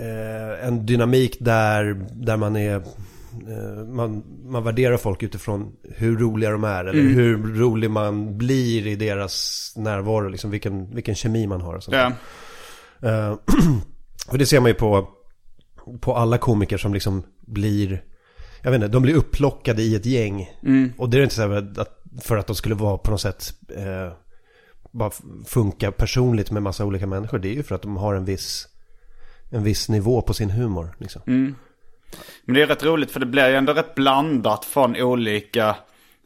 eh, en dynamik där, där man är eh, man, man värderar folk utifrån hur roliga de är eller Mm. hur rolig man blir i deras närvaro, liksom vilken, vilken kemi man har och sånt. Ja. Eh, och det ser man ju på, på alla komiker som liksom blir, jag vet inte, de blir upplockade i ett gäng. Mm. Och det är inte så att, för att de skulle vara på något sätt, eh, bara funka personligt med massa olika människor. Det är ju för att de har en viss, en viss nivå på sin humor. Liksom. Mm. Men det är rätt roligt för det blir ju ändå rätt blandat från olika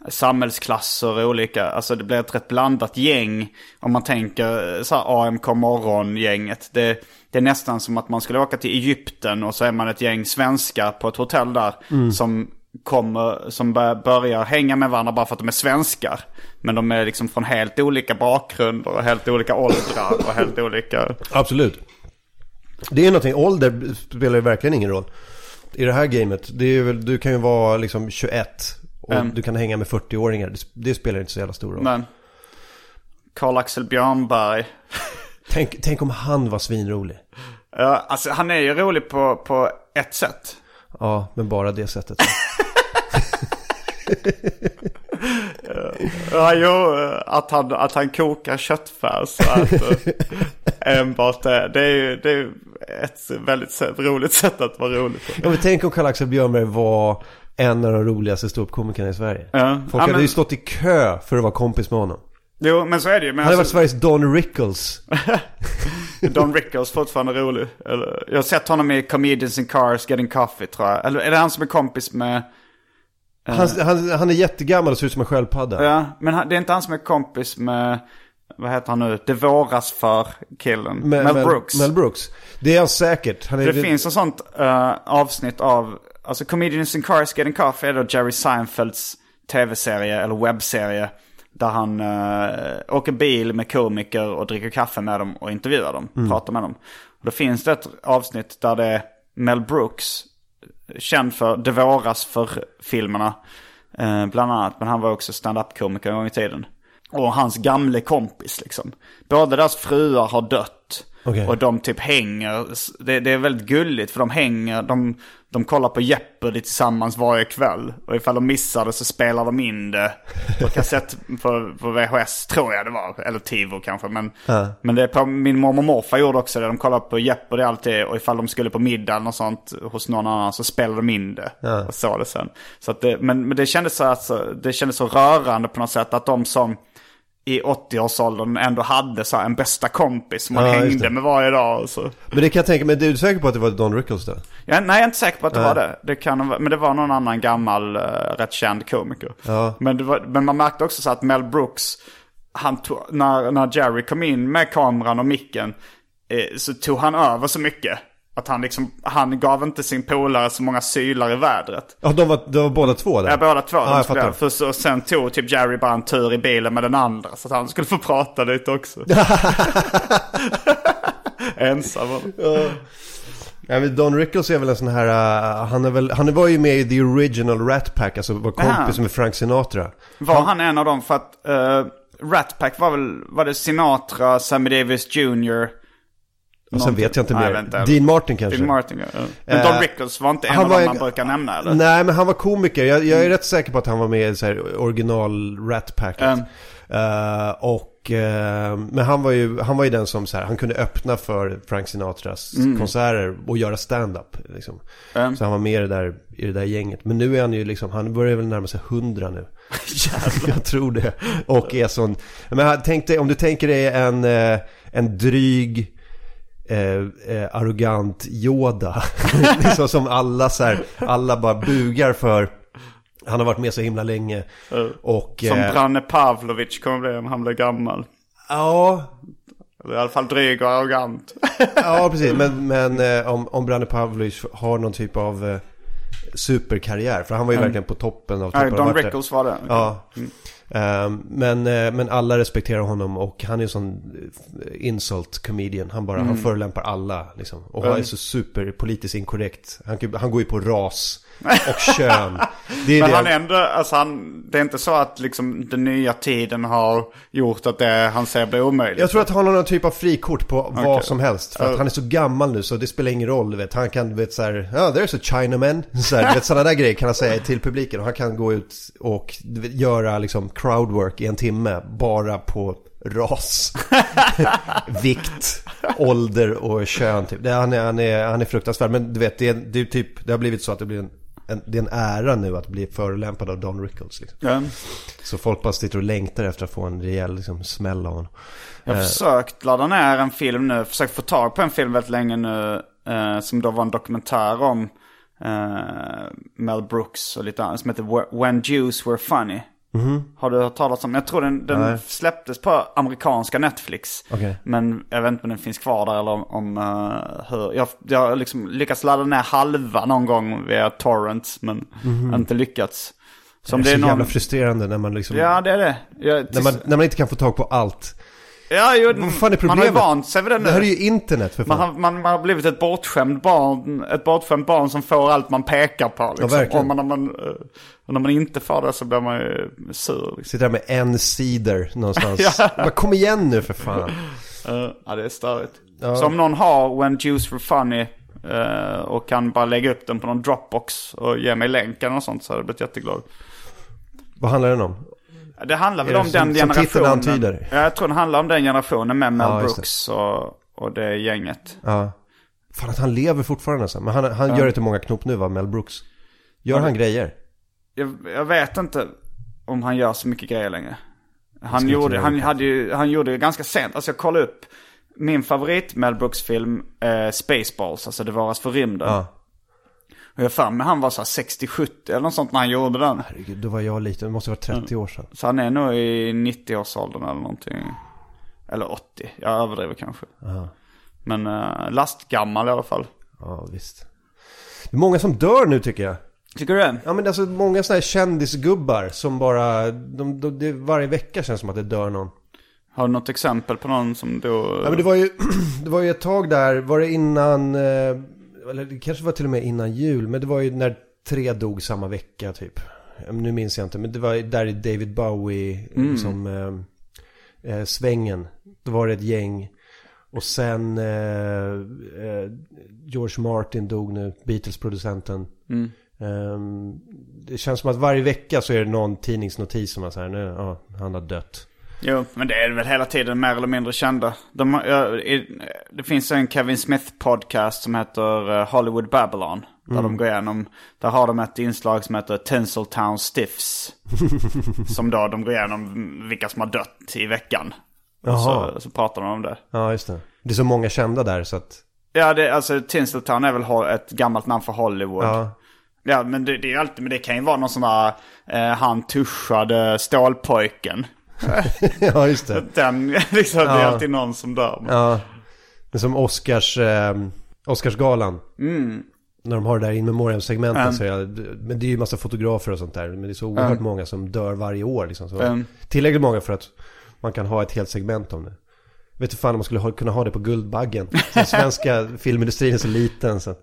samhällsklasser och olika, alltså det blir ett rätt blandat gäng. Om man tänker så här AMK morgon-gänget. Det, det är nästan som att man skulle åka till Egypten och så är man ett gäng svenskar på ett hotell där. Som kommer, som bör- börjar hänga med varandra bara för att de är svenskar. Men de är liksom från helt olika bakgrunder och helt olika åldrar och helt olika... Absolut. Det är någonting, ålder spelar ju verkligen ingen roll. I det här gamet, det är väl, du kan ju vara liksom 21 och Mm. du kan hänga med 40-åringar. Det, det spelar inte så jävla stor roll. Men Karl-Axel Björnberg. Tänk, tänk om han var svinrolig. Ja, alltså han är ju rolig på, på ett sätt. Ja, men bara det sättet. Ja, jo, att han, att han kokar köttfärs. eh, enbart det. Det är ju det är ett väldigt roligt sätt att vara rolig på. Ja, men tänk om Karl-Axel Björnberg var en av de roligaste ståuppkomikerna i Sverige. Ja. Folk Ja, hade men- ju stått i kö för att vara kompis med honom. Jo, men så är det ju. Men Han hade varit alltså, Sveriges Don Rickles. Don Rickles fortfarande rolig. Jag har sett honom i Comedians in Cars Getting Coffee tror jag. Eller är det han som är kompis med... Han, han, han är jättegammal och ser ut som en sköldpadda. Ja, men han, det är inte han som är kompis med... Vad heter han nu? Det våras för killen. Mel, Mel, Brooks. Mel Brooks. Det är han säkert. Han är, Det finns ett sånt eh, avsnitt av, alltså Comedians in Cars Getting Coffee är då Jerry Seinfelds tv-serie eller webbserie. Där han uh, åker bil med komiker och dricker kaffe med dem och intervjuar dem, pratar med dem. Och då finns det ett avsnitt där det är Mel Brooks, känd för Det våras för filmerna. eh, bland annat, men han var också stand-up-komiker en gång i tiden. Och hans gamle kompis liksom. Båda deras fruar har dött. Okej. Och de typ hänger, det, det är väldigt gulligt för de hänger, de, de kollar på Jeopardy tillsammans varje kväll. Och ifall de missar det så spelar de in det på kassett, på, på VHS tror jag det var. Eller Tivo kanske. Men, men det är på, min mormor och morfar gjorde också det. De kollade på Jeopardy alltid. Och ifall de skulle på middag eller något sånt hos någon annan så spelade de in det. Och så det sen. Så det, men, men det kändes så, alltså, det kändes så rörande på något sätt att de som i 80-årsåldern ändå hade så en bästa kompis som man Ja, hängde med varje dag. Så. Men det kan jag tänka mig. Du är säker på att det var Don Rickles då? Ja, nej, jag är inte säker på att det var det. det kan, men det var någon annan gammal, uh, rätt känd komiker. Ja. Men, var, men man märkte också så att Mel Brooks, han tog, när, när Jerry kom in med kameran och micken, eh, så tog han över så mycket. Att han liksom, han gav inte sin polare så många sylar i vädret. Ja, de var, de var båda två där? Ja, båda två. Ja, de jag fattar. för så, sen tog typ Jerry bara en tur i bilen med den andra. Så att han skulle få prata lite också. Ensam. Ja, men Don Rickles är väl en sån här, uh, han, är väl, han var ju med i The Original Rat Pack, alltså var kompis med Frank Sinatra. Var han en av dem? För att uh, Rat Pack var väl, var det Sinatra, Sammy Davis Jr. Och sen vet jag inte Nej, mer. vänta. Dean Martin kanske? Dean Martin, ja. Men Don Eh, Rickles var inte en han av var dem man brukar nämna eller? Nej, men han var komiker. Jag, jag är rätt säker på att han var med i så här original Rat Packet. Mm. Eh, och, eh, men han var, ju, han var ju den som så här, han kunde öppna för Frank Sinatras konserter och göra stand-up. Liksom. Mm. Så han var med i det, där, i det där gänget. Men nu är han ju liksom, han börjar väl närma sig hundra nu. jag tror det. Och är sån, men tänk dig, om du tänker dig en, en dryg eh, eh, arrogant Yoda. liksom som alla så här, alla bara bugar för. Han har varit med så himla länge. Och, Som eh, Branne Pavlovic kommer bli när han blir gammal. ja, Eller i alla fall dryg och arrogant. ja, precis. Men, men eh, om, om Branne Pavlovic har någon typ av eh, superkarriär. För han var ju verkligen på toppen av Nej, toppen. Don Rickles var det. Ja. Ehm, men, eh, men alla respekterar honom och han är en sån insult comedian. Han bara, han förolämpar alla liksom. Och han är så super politiskt inkorrekt. Han, han går ju på ras och kön. Det Men det. han ändå, alltså han, det är inte så att liksom den nya tiden har gjort att det han säger blir omöjligt. Jag tror att han har någon typ av frikort på vad Okej. som helst. För att han är så gammal nu så det spelar ingen roll. Du vet. Han kan, du vet såhär, ja, there's a Chinaman. Så här, du vet, sådana där grejer kan han säga till publiken. Och han kan gå ut och vet, göra liksom crowdwork i en timme. Bara på ras, vikt, ålder och kön. Typ. Det, han, är, han, är, han är fruktansvärd. Men du vet, det är, det är typ, det har blivit så att det blir en, en, det är en ära nu att bli förolämpad av Don Rickles. Liksom. Ja. Så folk bara sitter och längtar efter att få en rejäl liksom, smäll av honom. Jag har försökt ladda ner en film nu, försökt få tag på en film väldigt länge nu. Eh, som då var en dokumentär om eh, Mel Brooks och lite annat. Som heter Wh- When Jews Were Funny. Har du hört talas om? Jag tror den, den släpptes på amerikanska Netflix. Okej. Men jag vet inte om den finns kvar där eller om, eh, hur. Jag, jag har liksom lyckats ladda ner halva någon gång via torrents men inte lyckats. Så om Det är så någon... jävla frustrerande när man liksom... Ja det är det. Jag, När man, när man inte kan få tag på allt. Ja, jo, Vad fan är Man har ju problemet? vant sig vid det nu. Det här är ju internet för Man fan. har, man, man har blivit ett bortskämd barn, ett bortskämt barn som får allt man pekar på. Liksom. verkligen. och man, när, man, eh, när man inte får det så blir man ju sur. Liksom. Sitter där med en cider någonstans. Ja. Bara, kom igen nu för fan. Eh, ja, det är störigt. Så om någon har When Jews Were Funny eh, och kan bara lägga upp den på någon Dropbox och ge mig länken och sånt så hade jag blivit jätteglad. Vad handlar den om? Det handlar väl om den generationen. antyder? Ja, jag tror det handlar om den generationen med Mel Ja. Brooks och, och det gänget. Ja. Fan att han lever fortfarande alltså. Men han, han gör inte många knop nu va, Mel Brooks? Gör han grejer? Jag, jag vet inte om han gör så mycket grejer längre. Han gjorde, han, hade ju, han gjorde det ganska sent. Alltså jag kollade upp min favorit Mel Brooks-film, eh, Spaceballs, alltså Det varas för rymden. Ja. Jag för mig han var så här 60-70 eller något sånt när han gjorde den. Herregud, då var jag liten. Det måste vara 30 år sedan. Så han är nog i 90-årsåldern eller någonting. Eller 80, jag överdriver kanske. Men eh, lastgammal i alla fall. Ja, visst. Det är många som dör nu tycker jag. Tycker du det? Ja men alltså många sådana här kändisgubbar som bara, de, de, det, varje vecka känns som att det dör någon. Har du något exempel på någon som då... Ja men det var ju, det var ju ett tag där, var det innan, eh, eller det kanske var till och med innan jul, men det var ju när tre dog samma vecka typ. Men Nu minns jag inte, men det var där i David Bowie, liksom, eh, eh, svängen. Då var det ett gäng. Och sen eh, eh, George Martin dog nu, Beatles-producenten. Ehm, det känns som att varje vecka så är det någon tidningsnotis som är så här, nu, ja, han har dött. Jo, men det är väl hela tiden mer eller mindre kända. De, det finns en Kevin Smith podcast som heter eh, Hollywood Babylon. Där de går igenom, där har de ett inslag som heter Tinseltown Stiffs. som då de går igenom vilka som har dött i veckan. Och så, så pratar de om det. Ja, just det. Det är så många kända där så att, Ja, det, alltså Tinseltown är väl ett gammalt namn för Hollywood. ja. Ja, men det, det är ju alltid, men det kan ju vara någon sån där, eh, han tuschade stålpojken. ja, just det. Den, liksom, det är Ja. alltid någon som dör. Ja, det är som Oscars, eh, Oscarsgalan. När de har det där in memoriam-segmenten Mm. så är jag, men det är ju massa fotografer och sånt där. Men det är så oerhört många som dör varje år liksom. Så Mm. Tillräckligt många för att man kan ha ett helt segment om det. Vet du fan om man skulle ha, kunna ha det på Guldbaggen. Den svenska filmindustrin är så liten så.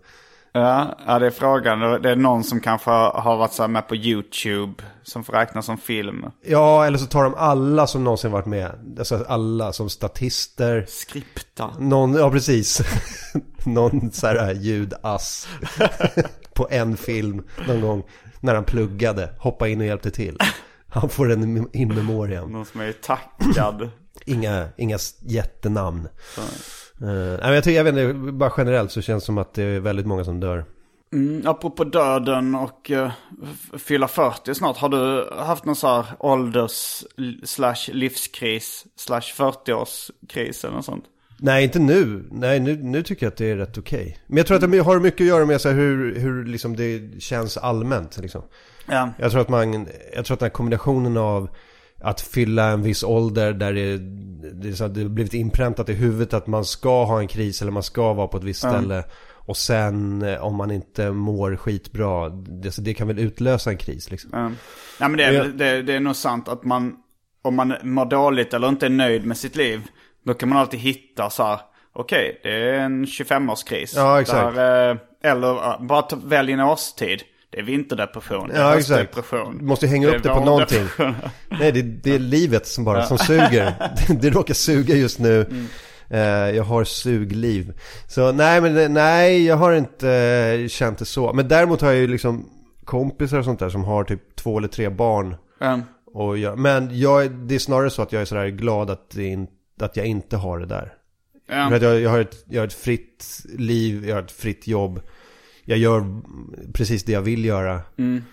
Ja, ja, det är frågan. Det är någon som kanske har varit så med på YouTube som får räknas som film. Ja, eller så tar de alla som någonsin varit med. Alltså alla som statister. Skripta. Någon, ja precis. någon så här ljudass. på en film någon gång. När han pluggade. Hoppa in och hjälpte till. Han får en in memoriam. Någon som är tackad. Inga, inga jättenamn. Uh, nej, jag, tycker, jag vet inte, bara generellt så känns det som att det är väldigt många som dör. Mm, apropå döden och uh, fylla 40 snart. Har du haft någon så här ålders slash livskris slash 40-årskris eller något sånt? Nej, inte nu. Nej, nu, nu tycker jag att det är rätt okej. Men jag tror att det har mycket att göra med så här, hur, hur liksom det känns allmänt. Liksom. Ja. Jag tror att man, jag tror att den här kombinationen av att fylla en viss ålder där det, det, är så att det blivit inpräntat i huvudet att man ska ha en kris eller man ska vara på ett visst ställe. Och sen eh, om man inte mår skitbra, det, så det kan väl utlösa en kris liksom. Ja. Ja men det är, väl- det, det är nog sant att man, om man mår dåligt eller inte är nöjd med sitt liv, då kan man alltid hitta så här, okej, det är en 25-årskris. Ja, exakt. Där, eh, eller bara ta, välj en årstid. Det är vinterdepression. Det är Ja, höstdepression. Du måste hänga Det upp det på någonting. Nej, det, det är livet som bara som suger. Det, det råkar suga just nu. Mm. Eh, jag har sugliv. Så nej, men det- nej, jag har inte eh, känt det så. Men däremot har jag ju liksom kompisar och sånt där som har typ två eller tre barn. Mm. Och jag, men jag, det är snarare så att jag är sådär glad att, det in, att jag inte har det där. För att jag, jag, har ett, jag har ett fritt liv, jag har ett fritt jobb. Jag gör precis det jag vill göra. Mm.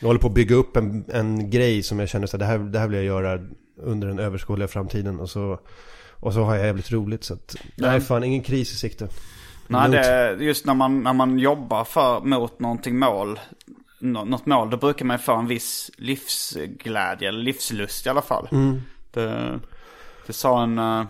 Jag håller på att bygga upp en, en grej som jag känner att det här, det här vill jag göra under den överskådliga framtiden. Och så, och så har jag jävligt roligt. Så att, nej fan, ingen kris i sikte. Nej, det just när man, när man jobbar för, mot någonting mål, nå- något mål, då brukar man få en viss livsglädje, eller livslust i alla fall. Mm. Det, det sa en, eh,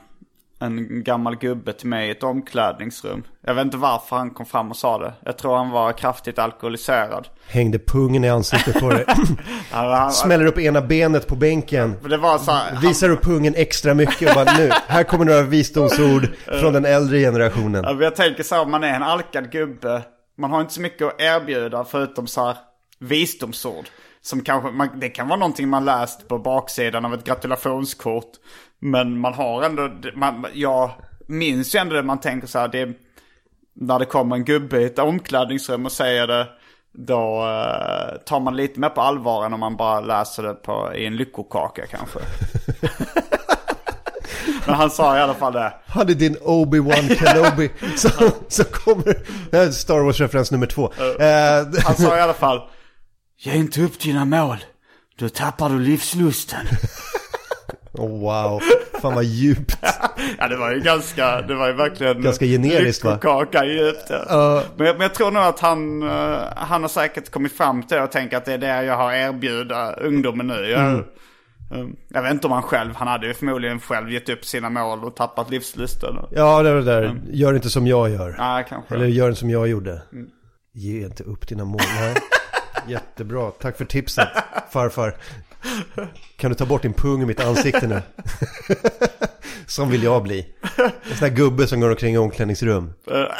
en gammal gubbe till mig i ett omklädningsrum. Jag vet inte varför han kom fram och sa det. Jag tror han var kraftigt alkoholiserad. Hängde pungen i ansiktet på dig. Han, han, Smäller upp ena benet på bänken. här, han, Visar upp pungen extra mycket och bara nu, här kommer några visdomsord från den äldre generationen. Jag tänker så här, man är en alkad gubbe. Man har inte så mycket att erbjuda förutom så här visdomsord. Som kanske, man, det kan vara någonting man läst på baksidan av ett gratulationskort. Men man har ändå, man, jag minns ju ändå det man tänker så här, det är, när det kommer en gubbe i ett omklädningsrum och säger det. Då eh, tar man lite mer på allvar än om man bara läser det på, i en lyckokaka kanske. Men han sa i alla fall det. Hade din Obi-Wan Kenobi så, så kommer, är Star Wars-referens nummer två. Eh, Han sa i alla fall Ge inte upp dina mål. Då tappar du livslusten. Oh, wow, fan vad djupt. ja det var ju ganska, det var ju verkligen Ganska generiskt, va? lyckokaka djupt. Ja. Men, jag- men jag tror nog att han, eh, han har säkert kommit fram till det och tänkt att det är det jag har erbjuda ungdomen nu. Jag, Mm. eh, jag vet inte om han själv, han hade ju förmodligen själv gett upp sina mål och tappat livslusten. Ja, det var det där. Gör inte som jag gör. Nej, kanske. Eller gör inte som jag gjorde. Ge inte upp dina mål. Jättebra. Tack för tipset, farfar. Kan du ta bort din pung i mitt ansikte nu? Som vill jag bli. En sån här gubbe som går omkring i omklädningsrum.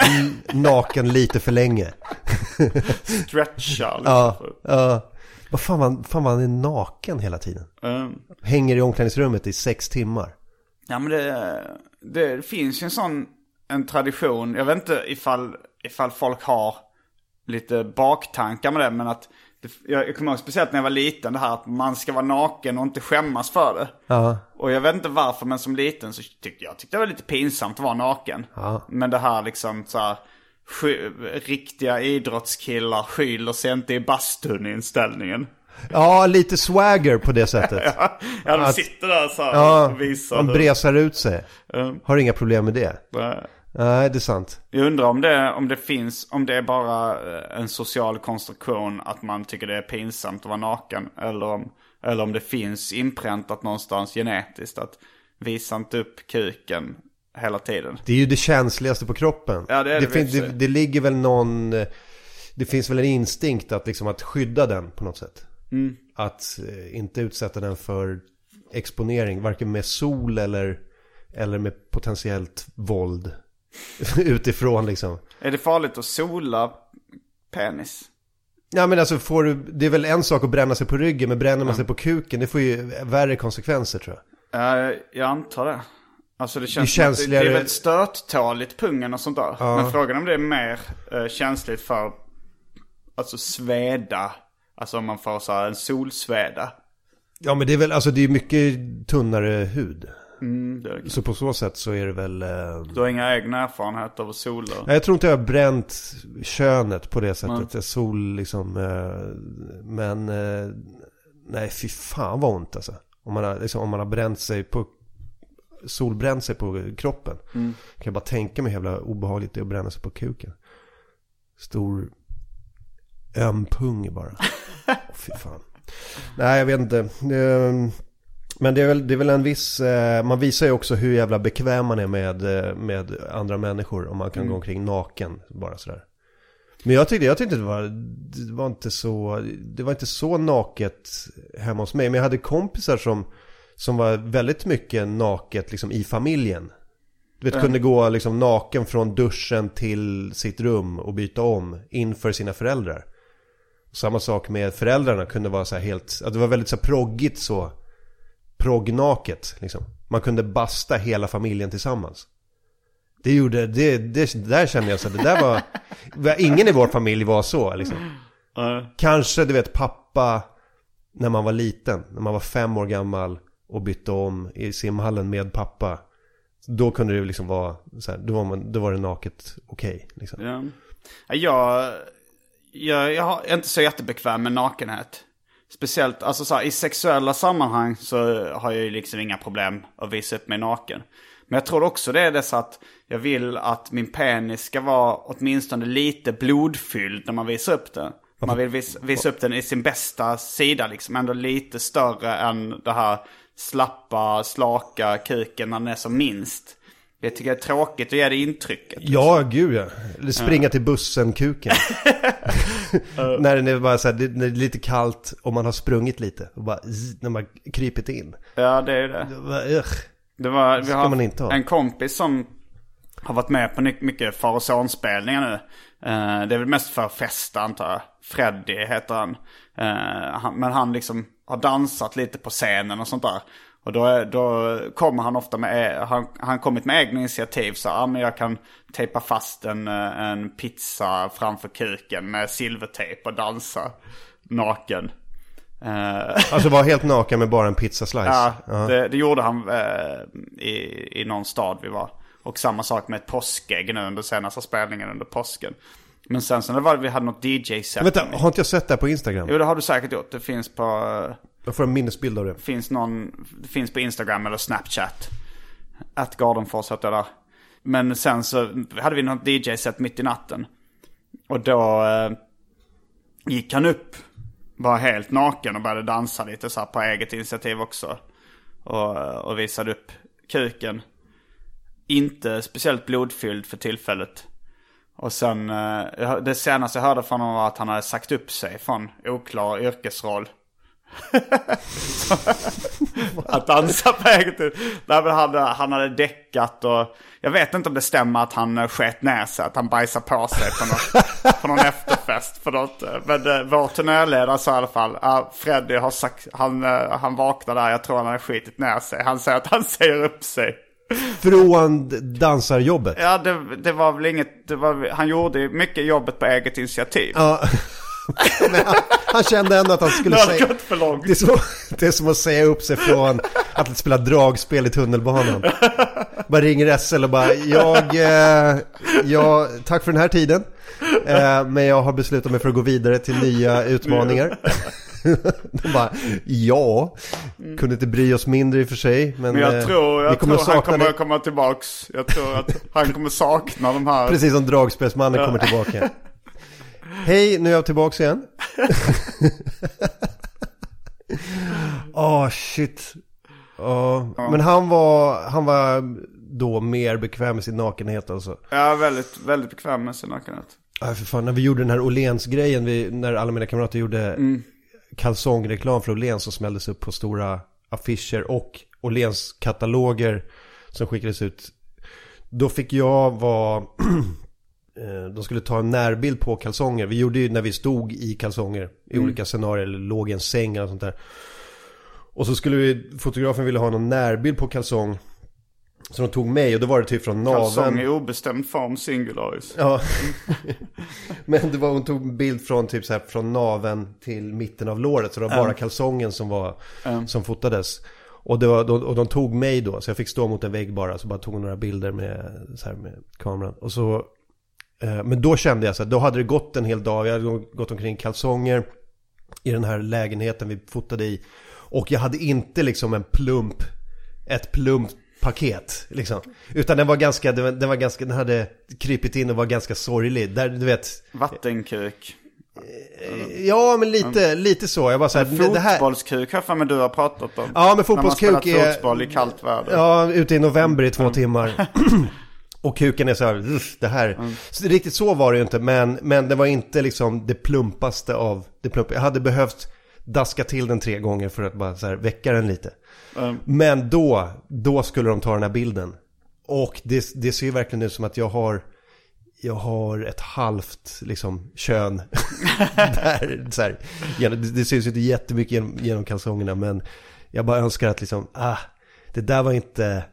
Naken lite för länge. Stretcha. liksom. Ja, ja. Vad fan man, fan man är naken hela tiden. Mm. Hänger i omklädningsrummet i sex timmar. Ja men det, det finns ju en sån en tradition. Jag vet inte ifall, ifall folk har lite baktankar med det. Men att jag, jag kommer ihåg speciellt när jag var liten det här att man ska vara naken och inte skämmas för det. Ja, Och jag vet inte varför men som liten så tyckte jag tyckte det var lite pinsamt att vara naken. Ja. Men det här liksom så här, sky, riktiga idrottskillar skyler sig inte i bastun inställningen. ja lite swagger på det sättet. Ja de sitter där så här Ja, och visar. hur- bresar ut sig. Har inga problem med det. Nej. Nej, det är sant. Jag undrar om det, om det finns, om det är bara eh, en social konstruktion att man tycker det är pinsamt att vara naken. Eller om, eller om det finns inpräntat någonstans genetiskt att visa inte upp kuken hela tiden. Det är ju det känsligaste på kroppen. Ja, det är det fin- i och för det, det ligger väl någon... eh, Det finns väl en instinkt att, liksom, att skydda den på något sätt. Mm. Att eh, inte utsätta den för exponering, varken med sol eller, eller med potentiellt våld. Utifrån liksom. Är det farligt att sola penis? Ja men alltså får du, det är väl en sak att bränna sig på ryggen, men bränner man sig på kuken, det får ju värre konsekvenser tror jag. Uh, jag antar det. Alltså det Det är känns det, det känsligare- är väl stöttåligt pungen och sånt där. Men frågan om det är mer eh, känsligt för, alltså sveda. Alltså om man får så här en solsveda. Ja men det är väl, alltså det är mycket tunnare hud. Mm, Så på så sätt så är det väl... Eh... du har inga egna erfarenheter av soler? Nej, Jag tror inte jag har bränt könet på det sättet. Jag sol liksom. Eh, men eh, nej, fy fan vad ont alltså. Om man har, liksom, om man har bränt sig på solbränt sig på kroppen. Kan jag bara tänka mig hur jävla obehagligt det är att bränna sig på kuken. Stor öm pung bara. Åh, fy fan. Nej, jag vet inte. Men det är, väl, det är väl en viss, eh, man visar ju också hur jävla bekväm man är med, eh, med andra människor om man kan gå omkring naken bara sådär. Men jag tyckte, jag tyckte det var, det var inte så, det var inte så naket hemma hos mig. Men jag hade kompisar som, som var väldigt mycket naket liksom i familjen. Du vet, kunde gå liksom naken från duschen till sitt rum och byta om inför sina föräldrar. Samma sak med föräldrarna kunde vara så här helt, att det var väldigt så här proggigt så. Proggnaket liksom. Man kunde basta hela familjen tillsammans. Det gjorde, det, det där kände jag så det där var, ingen i vår familj var så liksom. Kanske, du vet, pappa när man var liten, när man var fem år gammal och bytte om i simhallen med pappa. Då kunde det liksom vara så här, då var, man, då var det naket okej. Okay, liksom. Ja. Jag, jag, jag är inte så jättebekväm med nakenhet. Speciellt alltså så här, i sexuella sammanhang så har jag ju liksom inga problem att visa upp mig naken. Men jag tror också det är det så att jag vill att min penis ska vara åtminstone lite blodfylld när man visar upp den. Man vill vis, visa upp den i sin bästa sida liksom. Ändå lite större än det här slappa, slaka kuken när den är som minst. Jag tycker det är tråkigt att ge det intrycket. Ja, gud ja. Eller springa till bussen-kuken. när den är bara så här, det, när det är lite kallt och man har sprungit lite. Och bara, zzz, när man krypit in. Ja, det är det. Det var, ugh. Det var, vi har man inte ha. en kompis som har varit med på mycket far och sonspelningar nu. Eh, det är väl mest för festa antar jag. Freddy heter. Eh, han. Men han liksom har dansat lite på scenen och sånt där. Och då, då kommer han ofta med, eh, han, han kommit med egna initiativ. Så ja, men jag kan tejpa fast en, eh, en pizza framför kuken med silvertejp och dansa naken. Eh, Alltså var helt naken med bara en pizzaslice. Ja, Ja. Det, det gjorde han eh, i, i någon stad vi var. Och samma sak med ett påskägg nu under senaste spelningen under påsken. Men sen så när vi hade något DJ-set. Vänta, har inte jag sett det här på Instagram? Jo det har du säkert gjort. Det finns på, eh, jag får en minnesbild av det. finns någon, det finns på Instagram eller Snapchat. Att Gardenfors hette det där. Men sen så hade vi något DJ-set mitt i natten. Och då eh, gick han upp, var helt naken och började dansa lite så här på eget initiativ också. Och, och visade upp kuken. Inte speciellt blodfylld för tillfället. Och sen, eh, det senaste jag hörde från honom var att han hade sagt upp sig från oklar yrkesroll. att dansa på eget men han, han hade däckat och jag vet inte om det stämmer att han eh, sket ner sig, att han bajsade på sig på, något, på någon efterfest. För något, eh, men eh, vår turnéledare sa i alla fall, uh, Freddy har sagt, han, eh, han vaknade där, jag tror han hade skitit ner sig. Han säger att han säger upp sig. Från dansarjobbet. Ja, det, det var väl inget, var, han gjorde mycket jobbet på eget initiativ. Ja. Han, han kände ändå att han skulle Det hade säga... gått för långt. Det är, som, det är som att säga upp sig från att spela dragspel i tunnelbanan. Bara ringer SL och bara, jag, eh, jag, tack för den här tiden. Eh, men jag har beslutat mig för att gå vidare till nya utmaningar. De bara, ja, kunde inte bry oss mindre i och för sig. Men, Men jag eh, tror, vi jag kommer tror att han kommer det. komma tillbaks. Jag tror att han kommer sakna de här. Precis som dragspelsmannen kommer tillbaka. Hej, nu är jag tillbaka igen. Åh, shit. Ja, Men han var, han var då mer bekväm med sin nakenhet alltså. Är väldigt, väldigt bekväm med sin nakenhet. Ja, för fan, när vi gjorde den här Åhléns-grejen, när alla mina kamrater gjorde kalsongreklam för Åhléns som smälldes upp på stora affischer och Åhléns kataloger som skickades ut. Då fick jag vara, de skulle ta en närbild på kalsonger. Vi gjorde ju när vi stod i kalsonger i olika scenarier eller låg i en säng eller sånt där. Och så skulle vi, fotografen ville ha någon närbild på kalsong. Så de tog mig och då var det typ från Kalsong naveln. i obestämd form singularis. Ja. Men det var, hon tog en bild från typ så här från naven till mitten av låret. Så det var bara kalsongen som var, som fotades. Och, det var, och de tog mig då, så jag fick stå mot en vägg bara. Så bara tog några bilder med, så här, med kameran. Och så, eh, men då kände jag så här, då hade det gått en hel dag. Jag hade gått omkring kalsonger i den här lägenheten vi fotade i. Och jag hade inte liksom en plump, ett plump paket liksom. Utan den var ganska, den var, ganska, den hade krypit in och var ganska sorglig. Där, du vet, Vattenkuk. ja men lite, lite så. Jag bara så här, här, Fotbollskuk har jag du har pratat om. Ja, men fotbollskuk När man spelar är- fotboll i kallt väder. Ja, ute i november i två timmar. Och kuken är så här, "Uff, det här. Så riktigt så var det ju inte, men, men det var inte liksom det plumpaste av det plump. Jag hade behövt daska till den tre gånger för att bara så här väcka den lite. Men då, då skulle de ta den här bilden. Och det, det ser ju verkligen ut som att jag har jag har ett halvt liksom kön. där, så här, det syns ju inte jättemycket genom, genom kalsongerna men jag bara önskar att liksom, ah, det där var inte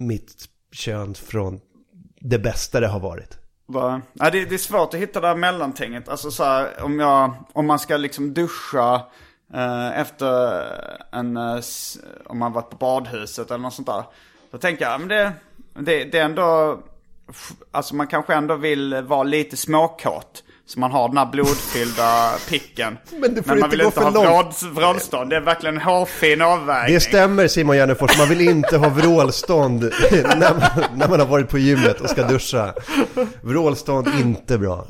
mitt kön från det bästa det har varit. Ja, det, det är svårt att hitta det här mellantinget. Alltså så här, om, jag, om man ska liksom duscha eh, efter en, eh, om man varit på badhuset eller något sånt där. Då tänker jag, men det, det, det är ändå, alltså man kanske ändå vill vara lite småkåt. Så man har den här blodfyllda picken. Men det får man inte vill gå inte för ha vrål- vrålstånd. Det är verkligen en hårfin avvägning. Det stämmer Simon Gärdenfors, man vill inte ha vrålstånd när, man, när man har varit på gymmet och ska duscha. Vrålstånd, inte bra.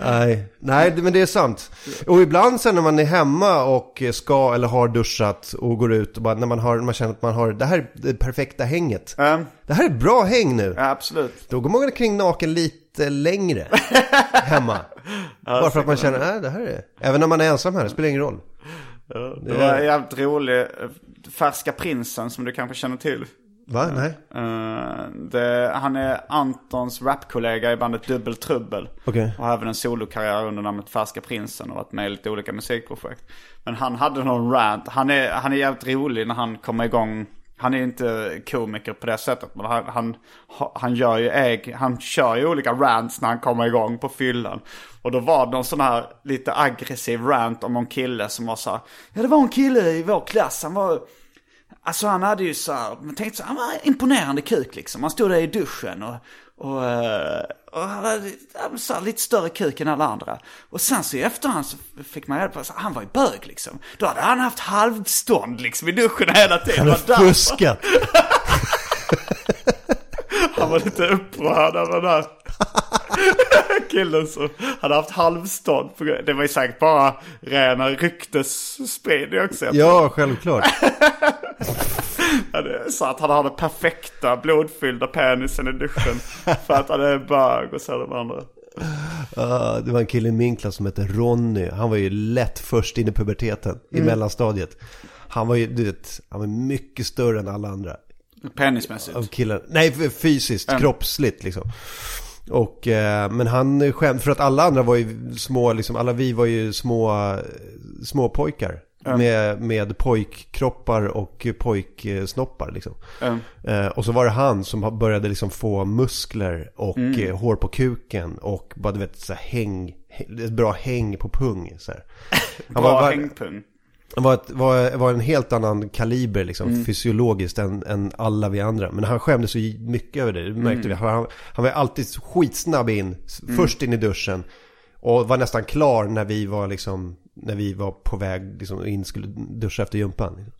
Nej, nej men det är sant. Och ibland sen när man är hemma och ska eller har duschat och går ut och bara när man, har, man känner att man har, det här är det perfekta hänget. Ja, Det här är bra häng nu. ja, absolut. Då går man kring naken lite längre hemma. Bara för att man känner, nej det här är, även när man är ensam här, det spelar ingen roll. Det var en jävligt rolig, Färska prinsen som du kanske känner till. Va? Nej? Eh, det, han är Antons rapkollega i bandet Dubbel Trubbel. Okej. Och har även en solokarriär under namnet Färska Prinsen och varit med i lite olika musikprojekt. Men han hade någon rant. Han är, han är jävligt rolig när han kommer igång. Han är inte komiker på det sättet. Men han, han, han gör ju äg, han kör ju olika rants när han kommer igång på fyllan. Och då var det någon sån här lite aggressiv rant om någon kille som var så här. Ja det var en kille i vår klass, han var Alltså han hade ju så här, man tänkte så här, han var imponerande kuk liksom. Han stod där i duschen och, och, eh, och han hade så lite större kuk än alla andra. Och sen så i efterhand så fick man reda på att han var ju bög liksom. Då hade han haft halvstånd liksom i duschen hela tiden. Han därför fuskat. Han var lite upprörd över den här killen som hade haft halvstånd. Det var ju säkert bara rena ryktesspridning också. Ja, självklart. Så att han hade perfekta blodfyllda penisen i duschen. För att han är bög och så de andra. Ja, det var en kille i min klass som hette Ronny. Han var ju lätt först in i puberteten, i mellanstadiet. Han var ju, du vet, han var mycket större än alla andra Penismässigt. av killar. Nej, fysiskt, kroppsligt liksom. Och, eh, men han skämde, för att alla andra var ju små, liksom, alla vi var ju små, små pojkar. Med, med pojkkroppar och pojksnoppar liksom. Mm. Eh, och så var det han som började liksom få muskler och eh, hår på kuken och bara du vet så här, häng, hä- ett bra häng på pung. Så här. Han Bra var, hängpung. han var, ett, var, var en helt annan kaliber liksom, fysiologiskt än, än alla vi andra. Men han skämdes så mycket över det, det märkte vi. Han, han var alltid skitsnabb in, först in i duschen. Och var nästan klar när vi var liksom, när vi var på väg liksom, in skulle duscha efter gympan. Liksom.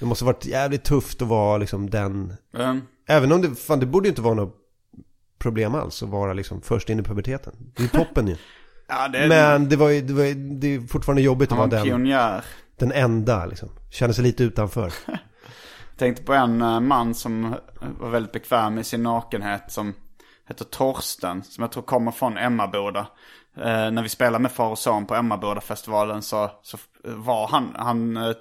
Det måste varit jävligt tufft att vara liksom den, Mm. även om det, fan det borde ju inte vara något problem alls att vara liksom först in i puberteten. Det är toppen ju. Ja, det är Men det var ju, det var ju, det är fortfarande jobbigt att vara var en den. pionjär. Den enda liksom. Känner sig lite utanför. Tänkte på en eh, man som var väldigt bekväm i sin nakenhet som heter Torsten. Som jag tror kommer från Emmaboda. Eh, när vi spelade med far och son på Emmaboda-festivalen så, så var han, han eh,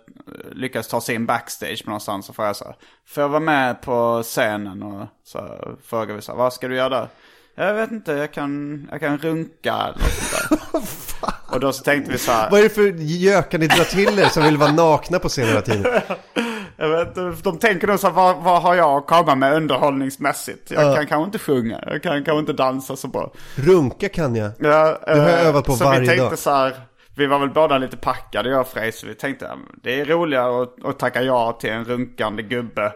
lyckades ta sig in backstage på någonstans och frågade så här, Får jag vara med på scenen? Och så frågade vi så här, vad ska du göra där? Jag vet inte, jag kan, jag kan runka eller något sånt där. Och då så tänkte vi så här, Vad är det för gökar ni drar till er som vill vara nakna på scen hela tiden? Vet, de tänker nog så här, vad, vad har jag att komma med underhållningsmässigt? Jag kan kanske inte sjunga, jag kan kanske inte dansa så bra. Runka kan jag. Ja, Det har jag eh, övat på så varje vi tänkte dag. så här, vi var väl båda lite packade jag och Frej, så vi tänkte det är roligare att, att tacka ja till en runkande gubbe.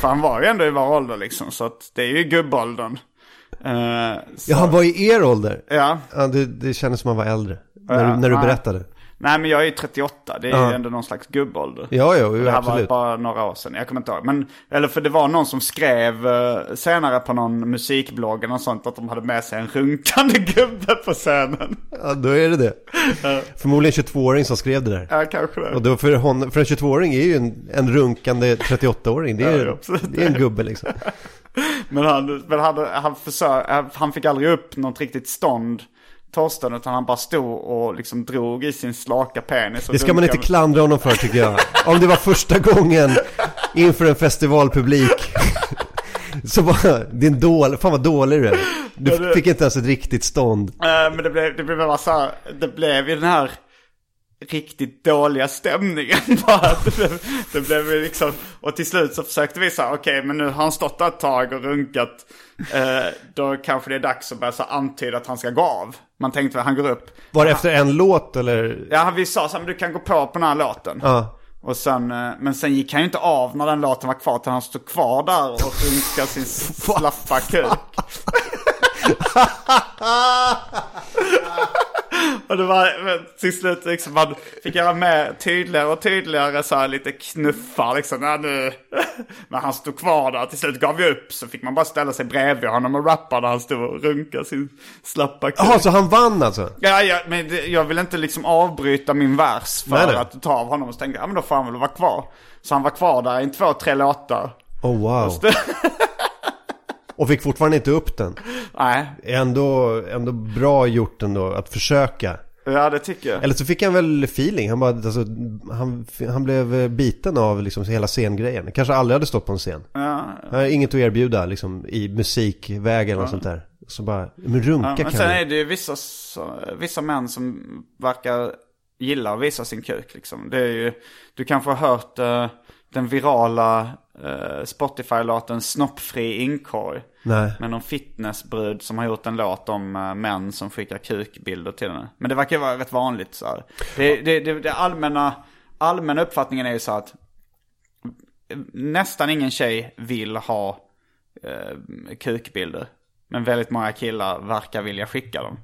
För han var ju ändå i vår ålder liksom, så att det är ju gubbåldern. Så, Ja, han var i er ålder. ja. Ja, det, det kändes som han var äldre. När, Ja, du, när du berättade. Nej men jag är ju 38, det är ju ändå någon slags gubbålder. Ja, ja, Det jo, här var absolut. bara några år sedan, jag kommer inte ihåg. Men, eller för det var någon som skrev eh, senare på någon musikblogg eller sånt att de hade med sig en runkande gubbe på scenen. Ja, då är det det. Förmodligen 22-åring som skrev det där. Ja, kanske det. Och då för, hon, för en 22-åring är ju en, en runkande 38-åring. Det är, ja, absolut. det är en gubbe liksom. Men han, men han, han, försö- han fick aldrig upp något riktigt stånd, Torsten, utan han bara stod och liksom drog i sin slaka penis. Det ska man inte klandra honom för tycker jag. Om det var första gången inför en festivalpublik. Så bara, din dålig, fan vad dålig du är. Du fick inte ens ett riktigt stånd. Eh, men det blev, det blev bara så här, det blev ju den här riktigt dåliga stämningen bara. Det blev, det blev ju liksom, och till slut så försökte vi säga, okej men nu har han stått där ett tag och runkat. Eh, då kanske det är dags att börja så antyda att han ska gå av. Man tänkte att han går upp. Var det efter en låt eller? Ja, vi sa så här, men du kan gå på på den här låten. Ja. Och sen, eh, men sen gick han ju inte av när den låten var kvar, utan han stod kvar där och runkade sin slappa kuk. och det var men till slut liksom, man fick göra med tydligare och tydligare så här lite knuffar liksom. Nej, nu. Men han stod kvar där, till slut gav vi upp. Så fick man bara ställa sig bredvid honom och rappa när han stod och runkade sin slappa kuk. Jaha, så han vann alltså? Ja, ja, men det, jag vill inte liksom avbryta min vers för Nej, nej. att ta av honom. Och så tänkte jag, ja men då får han väl vara kvar. Så han var kvar där i två, tre låtar. Oh wow. Och fick fortfarande inte upp den. Nej, Ändå, ändå bra gjort ändå att försöka. ja det tycker jag. Eller så fick han väl feeling. Han, bara, alltså, han, han blev biten av liksom hela scengrejen. Kanske aldrig hade stått på en scen. Ja, Han har inget att erbjuda liksom, i musikvägen och sånt där. Så bara, men runka ja, kan men sen vi. är det ju vissa, vissa män som verkar gilla att visa sin kuk liksom. Det är ju, du kanske har hört eh, den virala eh, Spotify-låten Snoppfri inkorg. Nej. Med någon fitnessbrud som har gjort en låt om uh, män som skickar kukbilder till henne. Men det verkar vara rätt vanligt så här. Det, det, det, det allmänna, allmänna uppfattningen är ju så att nästan ingen tjej vill ha uh, kukbilder. Men väldigt många killar verkar vilja skicka dem.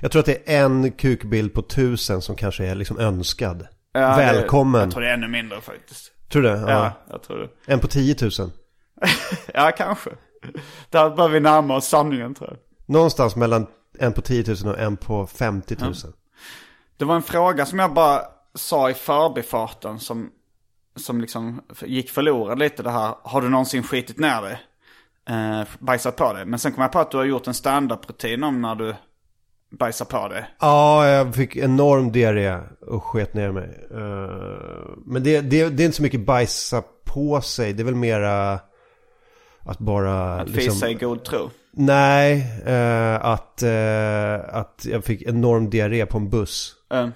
Jag tror att det är en kukbild på tusen som kanske är liksom önskad. Ja, Välkommen. Det, jag tror det är ännu mindre faktiskt. Tror du det? Ja. Ja, jag tror det. En på 10 000. Ja, kanske. Där bör vi närma oss sanningen tror jag. Någonstans mellan en på 10 000 och en på 50 000. Det var en fråga som jag bara sa i förbifarten som, som liksom gick förlorad lite det här. Har du någonsin skitit ner dig? Eh, bajsat på dig? Men sen kom jag på att du har gjort en standup-rutin om när du bajsar på dig. Ja, jag fick enorm diarré och sket ner mig. Eh, Men det, det, det är inte så mycket bajsa på sig. Det är väl mera att bara... Att fisa i god tro. Nej, eh, att, eh, att jag fick enorm diarré på en buss. Eh,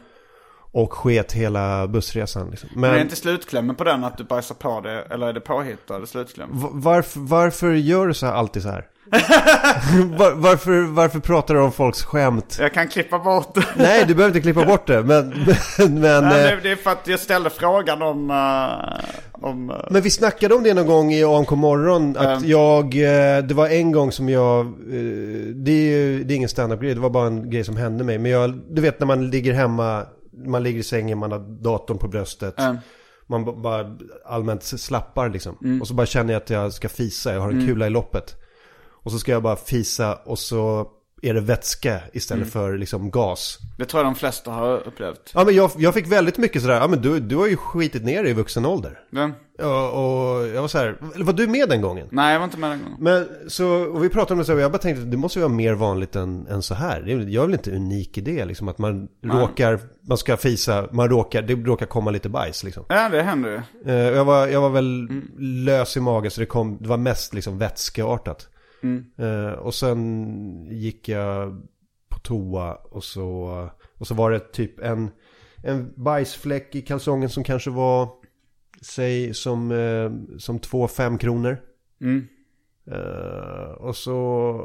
Och sket hela bussresan. Liksom. Men är Men inte slutklämmen på den att du bajsar på dig? Eller är det påhittade slutkläm? v- varför, varför gör du så här alltid så här? Var, varför, varför pratar du om folks skämt? Jag kan klippa bort det. Nej, du behöver inte klippa bort det. Men, men, men, Nej, eh, det- är för att jag ställde frågan om... eh, om eh, men vi snackade om det någon gång i AMK morgon. Att Mm. jag, det var en gång som jag, det är det är ingen standup-grej. Det var bara en grej som hände mig. Men jag, du vet när man ligger hemma, man ligger i sängen, man har datorn på bröstet. Mm. Man bara allmänt slappar liksom. Och så bara känner jag att jag ska fisa, jag har en kula i loppet. Och så ska jag bara fisa och så är det vätska istället för liksom gas. det tror jag de flesta har upplevt. Ja men jag, jag fick väldigt mycket sådär, ja men du, du har ju skitit ner dig i vuxen ålder. Den? Ja, och jag var så här, eller var du med den gången? Nej, jag var inte med den gången. Men så, och vi pratade om det så, och jag bara tänkte det måste ju vara mer vanligt än, än så här. Jag är väl inte unik i det liksom, att man råkar, man ska fisa, man råkar, det råkar komma lite bajs liksom. Ja, det händer ju. Eh, jag, var, jag var väl lös i magen så det kom, det var mest liksom vätskeartat. Eh, och sen gick jag på toa och så, och så var det typ en, en bajsfläck i kalsongen som kanske var, säg som, eh, som två fem kronor. Mm. Eh, och så,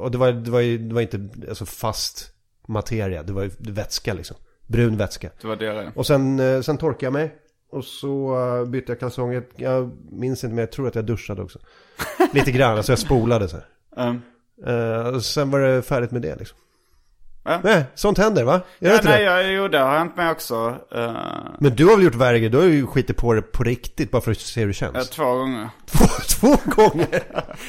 och det var, det var, ju, det var inte alltså fast materia, det var ju vätska liksom. Brun vätska. Det var det. Och sen, eh, sen torkade jag mig. Och så eh, bytte jag kalsonger. Jag minns inte men jag tror att jag duschade också. Lite grann, alltså jag spolade så här. Eh, och sen var det färdigt med det liksom. Ja. Nej, sånt händer va? Gör ja, inte nej, det? jag, jo, det har hänt mig också. Uh, Men du har väl gjort värre? Du har ju skitit på det på riktigt bara för att se hur det känns. ja, två gånger. Två, två gånger!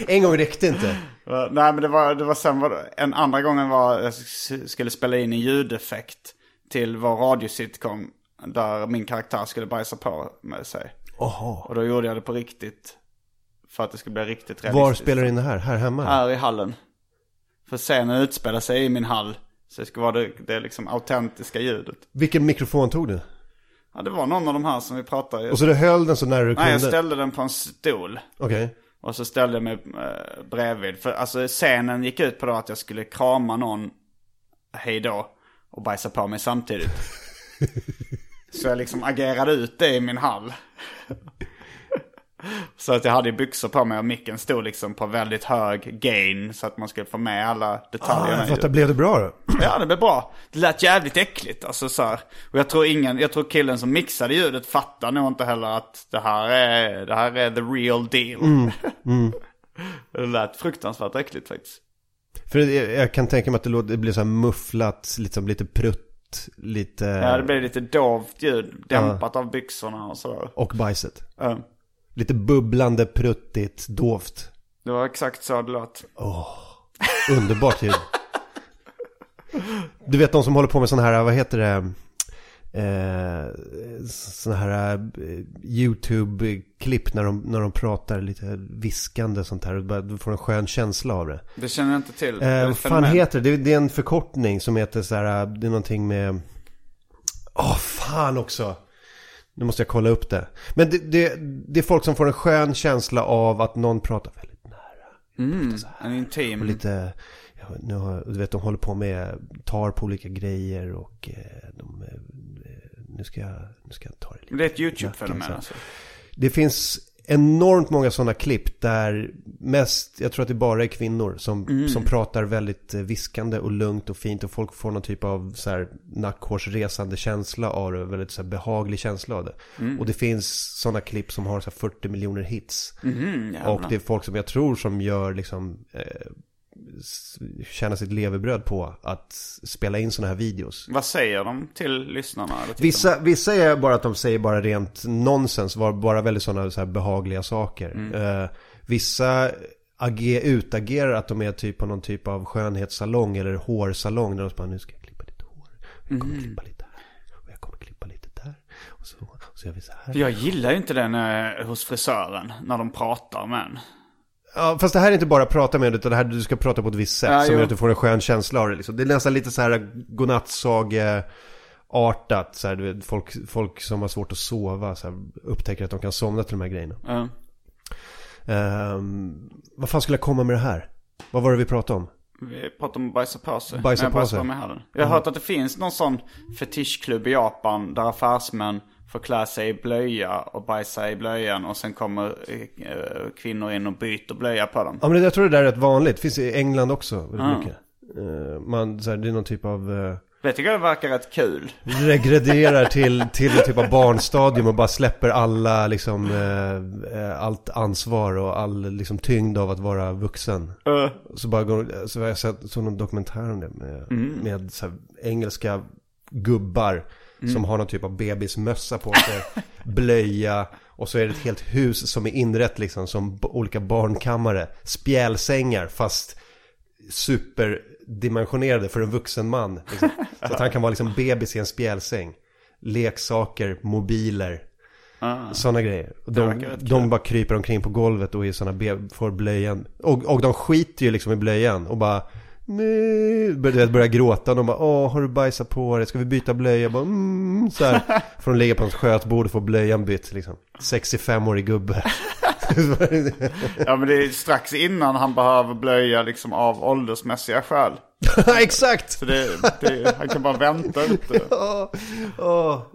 en gång räckte inte. Uh, nej, men det var, det var sen var en andra gången var jag skulle spela in en ljudeffekt till vår radiositcom. Där min karaktär skulle bajsa på med sig. Jaha. Och då gjorde jag det på riktigt. För att det skulle bli riktigt realistiskt. Var spelar du in det här? Här hemma? Här i hallen. För scenen utspelar sig i min hall. Så det ska vara det, det liksom autentiska ljudet. Vilken mikrofon tog du? Ja, det var någon av de här som vi pratade Och så du höll den så nära du Nej, jag kunde? ställde den på en stol. Okej. Och så ställde jag mig eh, bredvid. För alltså scenen gick ut på då att jag skulle krama någon hej då och bajsa på mig samtidigt. så jag liksom agerade ut det i min hall. Så att jag hade byxor på mig och micken stod liksom på väldigt hög gain så att man skulle få med alla detaljerna. Ah, jag fattar, blev det bra då? Ja, det blev bra. Det lät jävligt äckligt. Alltså så här. Och jag tror ingen, jag tror killen som mixade ljudet fattar nog inte heller att det här är, det här är the real deal. det lät fruktansvärt äckligt faktiskt. För jag, kan tänka mig att det, låter, det blir så här mufflat, liksom lite prutt, lite... Ja, det blev lite dovt ljud. Dämpat av byxorna och sådär. Och bajset. Ja. Lite bubblande, pruttigt, dovt. Det var exakt så det lät. Underbart ljud. Du vet de som håller på med sådana här, vad heter det? Eh, sådana här eh, YouTube-klipp när de, när de pratar lite viskande sånt här. Och bara- Du får en skön känsla av det. Det känner jag inte till. Eh, vad fan heter det? det? Det är en förkortning som heter så här, det är någonting med... Åh, fan också! Nu måste jag kolla upp det. Men det, det, det är folk som får en skön känsla av att någon pratar väldigt nära. Mm, en intim. Och lite, ja, nu har, du vet de håller på med, tar på olika grejer och eh, de, eh, nu ska jag, nu ska jag ta det lite. Det är ett YouTube-fenomen så. alltså. Det finns enormt många sådana klipp där mest, jag tror att det bara är kvinnor som, Mm. som pratar väldigt eh, viskande och lugnt och fint och folk får någon typ av så här nackhårsresande känsla av det, väldigt så här behaglig känsla av det. Mm. Och det finns sådana klipp som har så här 40 miljoner hits. Jävlar. och det är folk som jag tror som gör liksom eh, tjänar sitt levebröd på att spela in sådana här videos. Vad säger de till lyssnarna? Vissa, vissa är bara att de säger bara rent nonsens, bara väldigt sådana så behagliga saker. Eh, vissa age, utagerar att de är typ på någon typ av skönhetssalong eller hårsalong. Där de bara, nu ska jag klippa lite hår. Jag kommer klippa lite här. Och jag kommer klippa lite där. Och så, och så gör vi så här. Jag gillar ju inte den eh, hos frisören, när de pratar med en. Ja, fast det här är inte bara prata med utan det här du ska prata på ett visst sätt Ja, som gör att du får en skön känsla av det. Liksom. Det är nästan lite så här godnattsage-artat. Så här, du vet, folk, folk som har svårt att sova så här, upptäcker att de kan somna till de här grejerna. Ja. Ehm, vad fan skulle jag komma med det här? Vad var det vi pratade om? Vi pratar om att bajsa på sig. Bajsa på sig. Jag har hört att det finns någon sån fetischklubb i Japan där affärsmän får klä sig i blöja och bajsa i blöjan och sen kommer eh, kvinnor in och byter blöja på dem. Ja men jag tror det där är rätt vanligt. Det finns i England också. Väldigt mycket. Ehm, man, så här, det är någon typ av... Uh, Jag tycker det verkar rätt kul. regrederar till, till en typ av barnstadium och bara släpper alla liksom, eh, eh, allt ansvar och all liksom, tyngd av att vara vuxen. Så bara går, så jag sett någon dokumentär om det med, med så här, engelska gubbar som har någon typ av bebismössa på sig, blöja och så är det ett helt hus som är inrett liksom som olika barnkammare, spjälsängar fast superdimensionerade för en vuxen man. Liksom. Så att han kan vara liksom bebis i en spjälsäng. Leksaker, mobiler, sådana grejer. De, de bara kryper omkring på golvet och är sådana be- får blöjan. Och, och de skiter ju liksom i blöjan och bara Nej, börjar, börjar gråta de bara Åh, har du bajsat på dig? Ska vi byta blöja? Jag bara, mm, så här. Får de ligga på en skötbord och få blöjan bytt liksom 65-årig gubbe Ja men det är strax innan han behöver blöja liksom av åldersmässiga skäl. Exakt! Så det, det, han kan bara vänta lite. Ja, ja,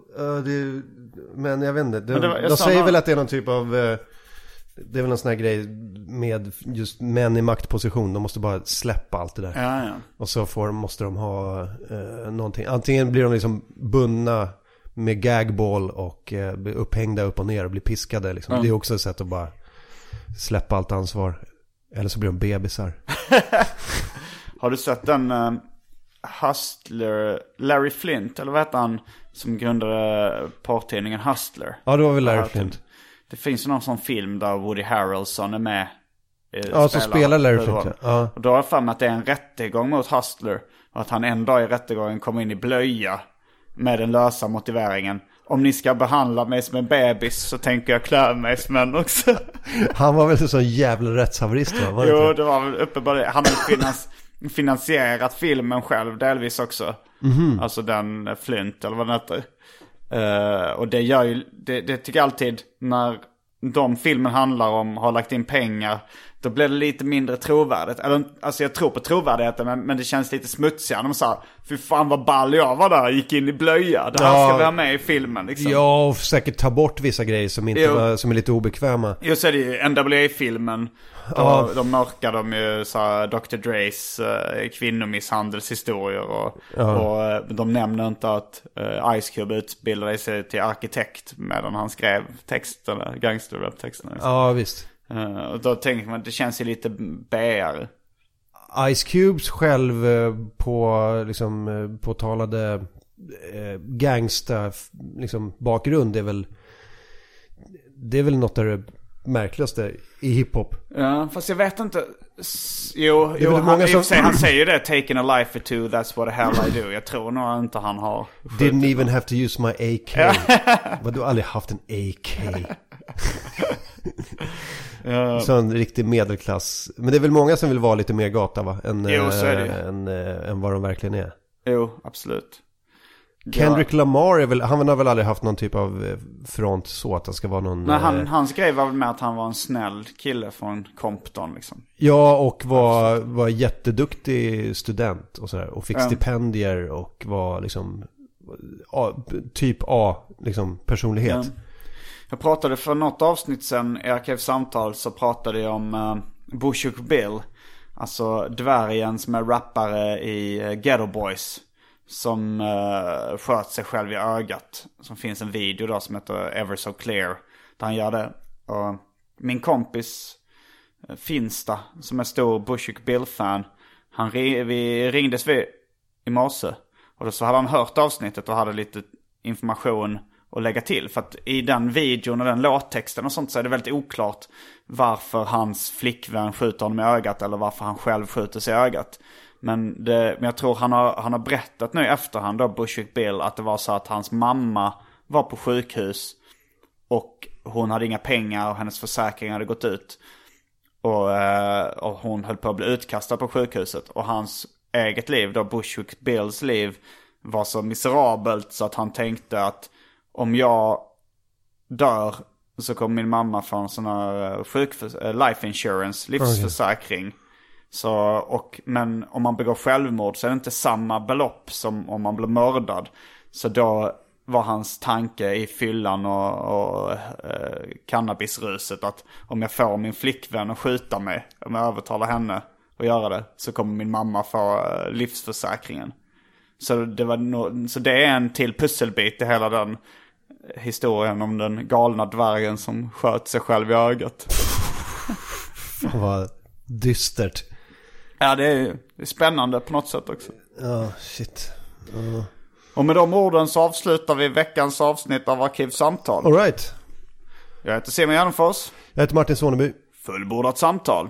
det, men jag vet inte. De, de säger väl att det är någon typ av... Det är väl en sån här grej med just män i maktposition. De måste bara släppa allt det där. Ja, ja. Och så får, måste de ha eh, någonting. Antingen blir de liksom bundna med gagball och eh, blir upphängda upp och ner och blir piskade. Liksom. Det är också ett sätt att bara släppa allt ansvar. Eller så blir de bebisar. Har du sett den uh, Hustler, Larry Flint, eller vad heter han, som grundade porrtidningen Hustler? Ja, det var väl Larry Ja, Flint. Det finns ju någon sån film där Woody Harrelson är med. eh, Ja, som spelar Larry Flint, ja. Och då har jag för mig att det är en rättegång mot Hustler. Och att han en dag i rättegången kommer in i blöja. Med den lösa motiveringen. Om ni ska behandla mig som en bebis så tänker jag klä mig som en också. Han var väl en sån jävla rättshaverist va? Var det Jo, det var väl uppe på det. Han har finans, finansierat filmen själv delvis också. Mhm. Alltså den Flint eller vad den heter. Uh, och det gör ju, det, det tycker jag alltid när de filmen handlar om har lagt in pengar. Då blir det lite mindre trovärdigt. Eller, alltså jag tror på trovärdigheten men, men det känns lite smutsigare. De sa, fy fan vad ball jag var där, gick in i blöja. Det här Ja. ska vi ha med i filmen liksom. Ja, och säkert ta bort vissa grejer som, inte Jo. var, som är lite obekväma. Det, det är ju NWA-filmen. Ja. Ja. De mörkar de ju så här, Dr. Dres uh, kvinnomisshandelshistorier. Och, och eh, de nämner inte att eh, Ice Cube utbildade sig till arkitekt medan han skrev texterna, gangsterrap-texterna. Liksom. Ja, visst. Eh, och då tänker man att det känns ju lite bäare. Ice Cubes själv eh, på, liksom, eh, påtalade gangsta, liksom, bakgrund är väl, det är väl något av det märkligaste i hiphop. Ja, fast jag vet inte. Jo, jo han, som- sig, han säger ju det. Taking a life or two, that's what the hell I do. Jag tror nog inte han har... Didn't even have to use my AK. Vad du har aldrig haft en AK? Så en riktig medelklass. Men det är väl många som vill vara lite mer gata va? Än, Jo, så är det eh, än, eh, än vad de verkligen är. Jo, absolut. Kendrick Lamar är väl, han har väl aldrig haft någon typ av eh, front så att han ska vara någon... Men han, eh, hans grej var väl med att han var en snäll kille från Compton liksom. Ja, och var, var jätteduktig student och sådär. Och fick Ja. stipendier och var liksom A, typ A, liksom personlighet. Ja. Jag pratade för något avsnitt sen i Arkivsamtal så pratade jag om eh, uh, Bushuk Bill. Alltså dvärgen som är rappare i uh, Ghetto Boys. Som uh, sköt sig själv i ögat. Som finns en video då som heter Ever So Clear. Där han gör det. Och min kompis Finsta som är stor Bushuk Bill-fan. Han ri- vi ringdes vi i morse. Och då så hade han hört avsnittet och hade lite information att lägga till. För att i den videon och den låttexten och sånt så är det väldigt oklart varför hans flickvän skjuter honom i ögat eller varför han själv skjuter sig i ögat. Men, det, men jag tror han har, han har berättat nu i efterhand då, Bushwick Bill, att det var så att hans mamma var på sjukhus och hon hade inga pengar och hennes försäkring hade gått ut. Och, eh, och hon höll på att bli utkastad på sjukhuset. Och hans eget liv, då Bushwick Bills liv, var så miserabelt så att han tänkte att om jag dör så kommer min mamma få en sån här eh, eh, life insurance, livsförsäkring. Så, och, men om man begår självmord så är det inte samma belopp som om man blir mördad. Så då var hans tanke i fyllan och, och eh, cannabisruset att om jag får min flickvän att skjuta mig, om jag övertalar henne att göra det, så kommer min mamma få eh, livsförsäkringen. Så det, var no, så det är en till pusselbit i hela den historien om den galna dvärgen som sköt sig själv i ögat. Fan vad dystert. Ja, det är, det är spännande på något sätt också. Ja, shit. Och med de orden så avslutar vi veckans avsnitt av Arkivsamtal. Alright. Jag heter Simon Gärdenfors. Jag heter Martin Soneby. Fullbordat samtal.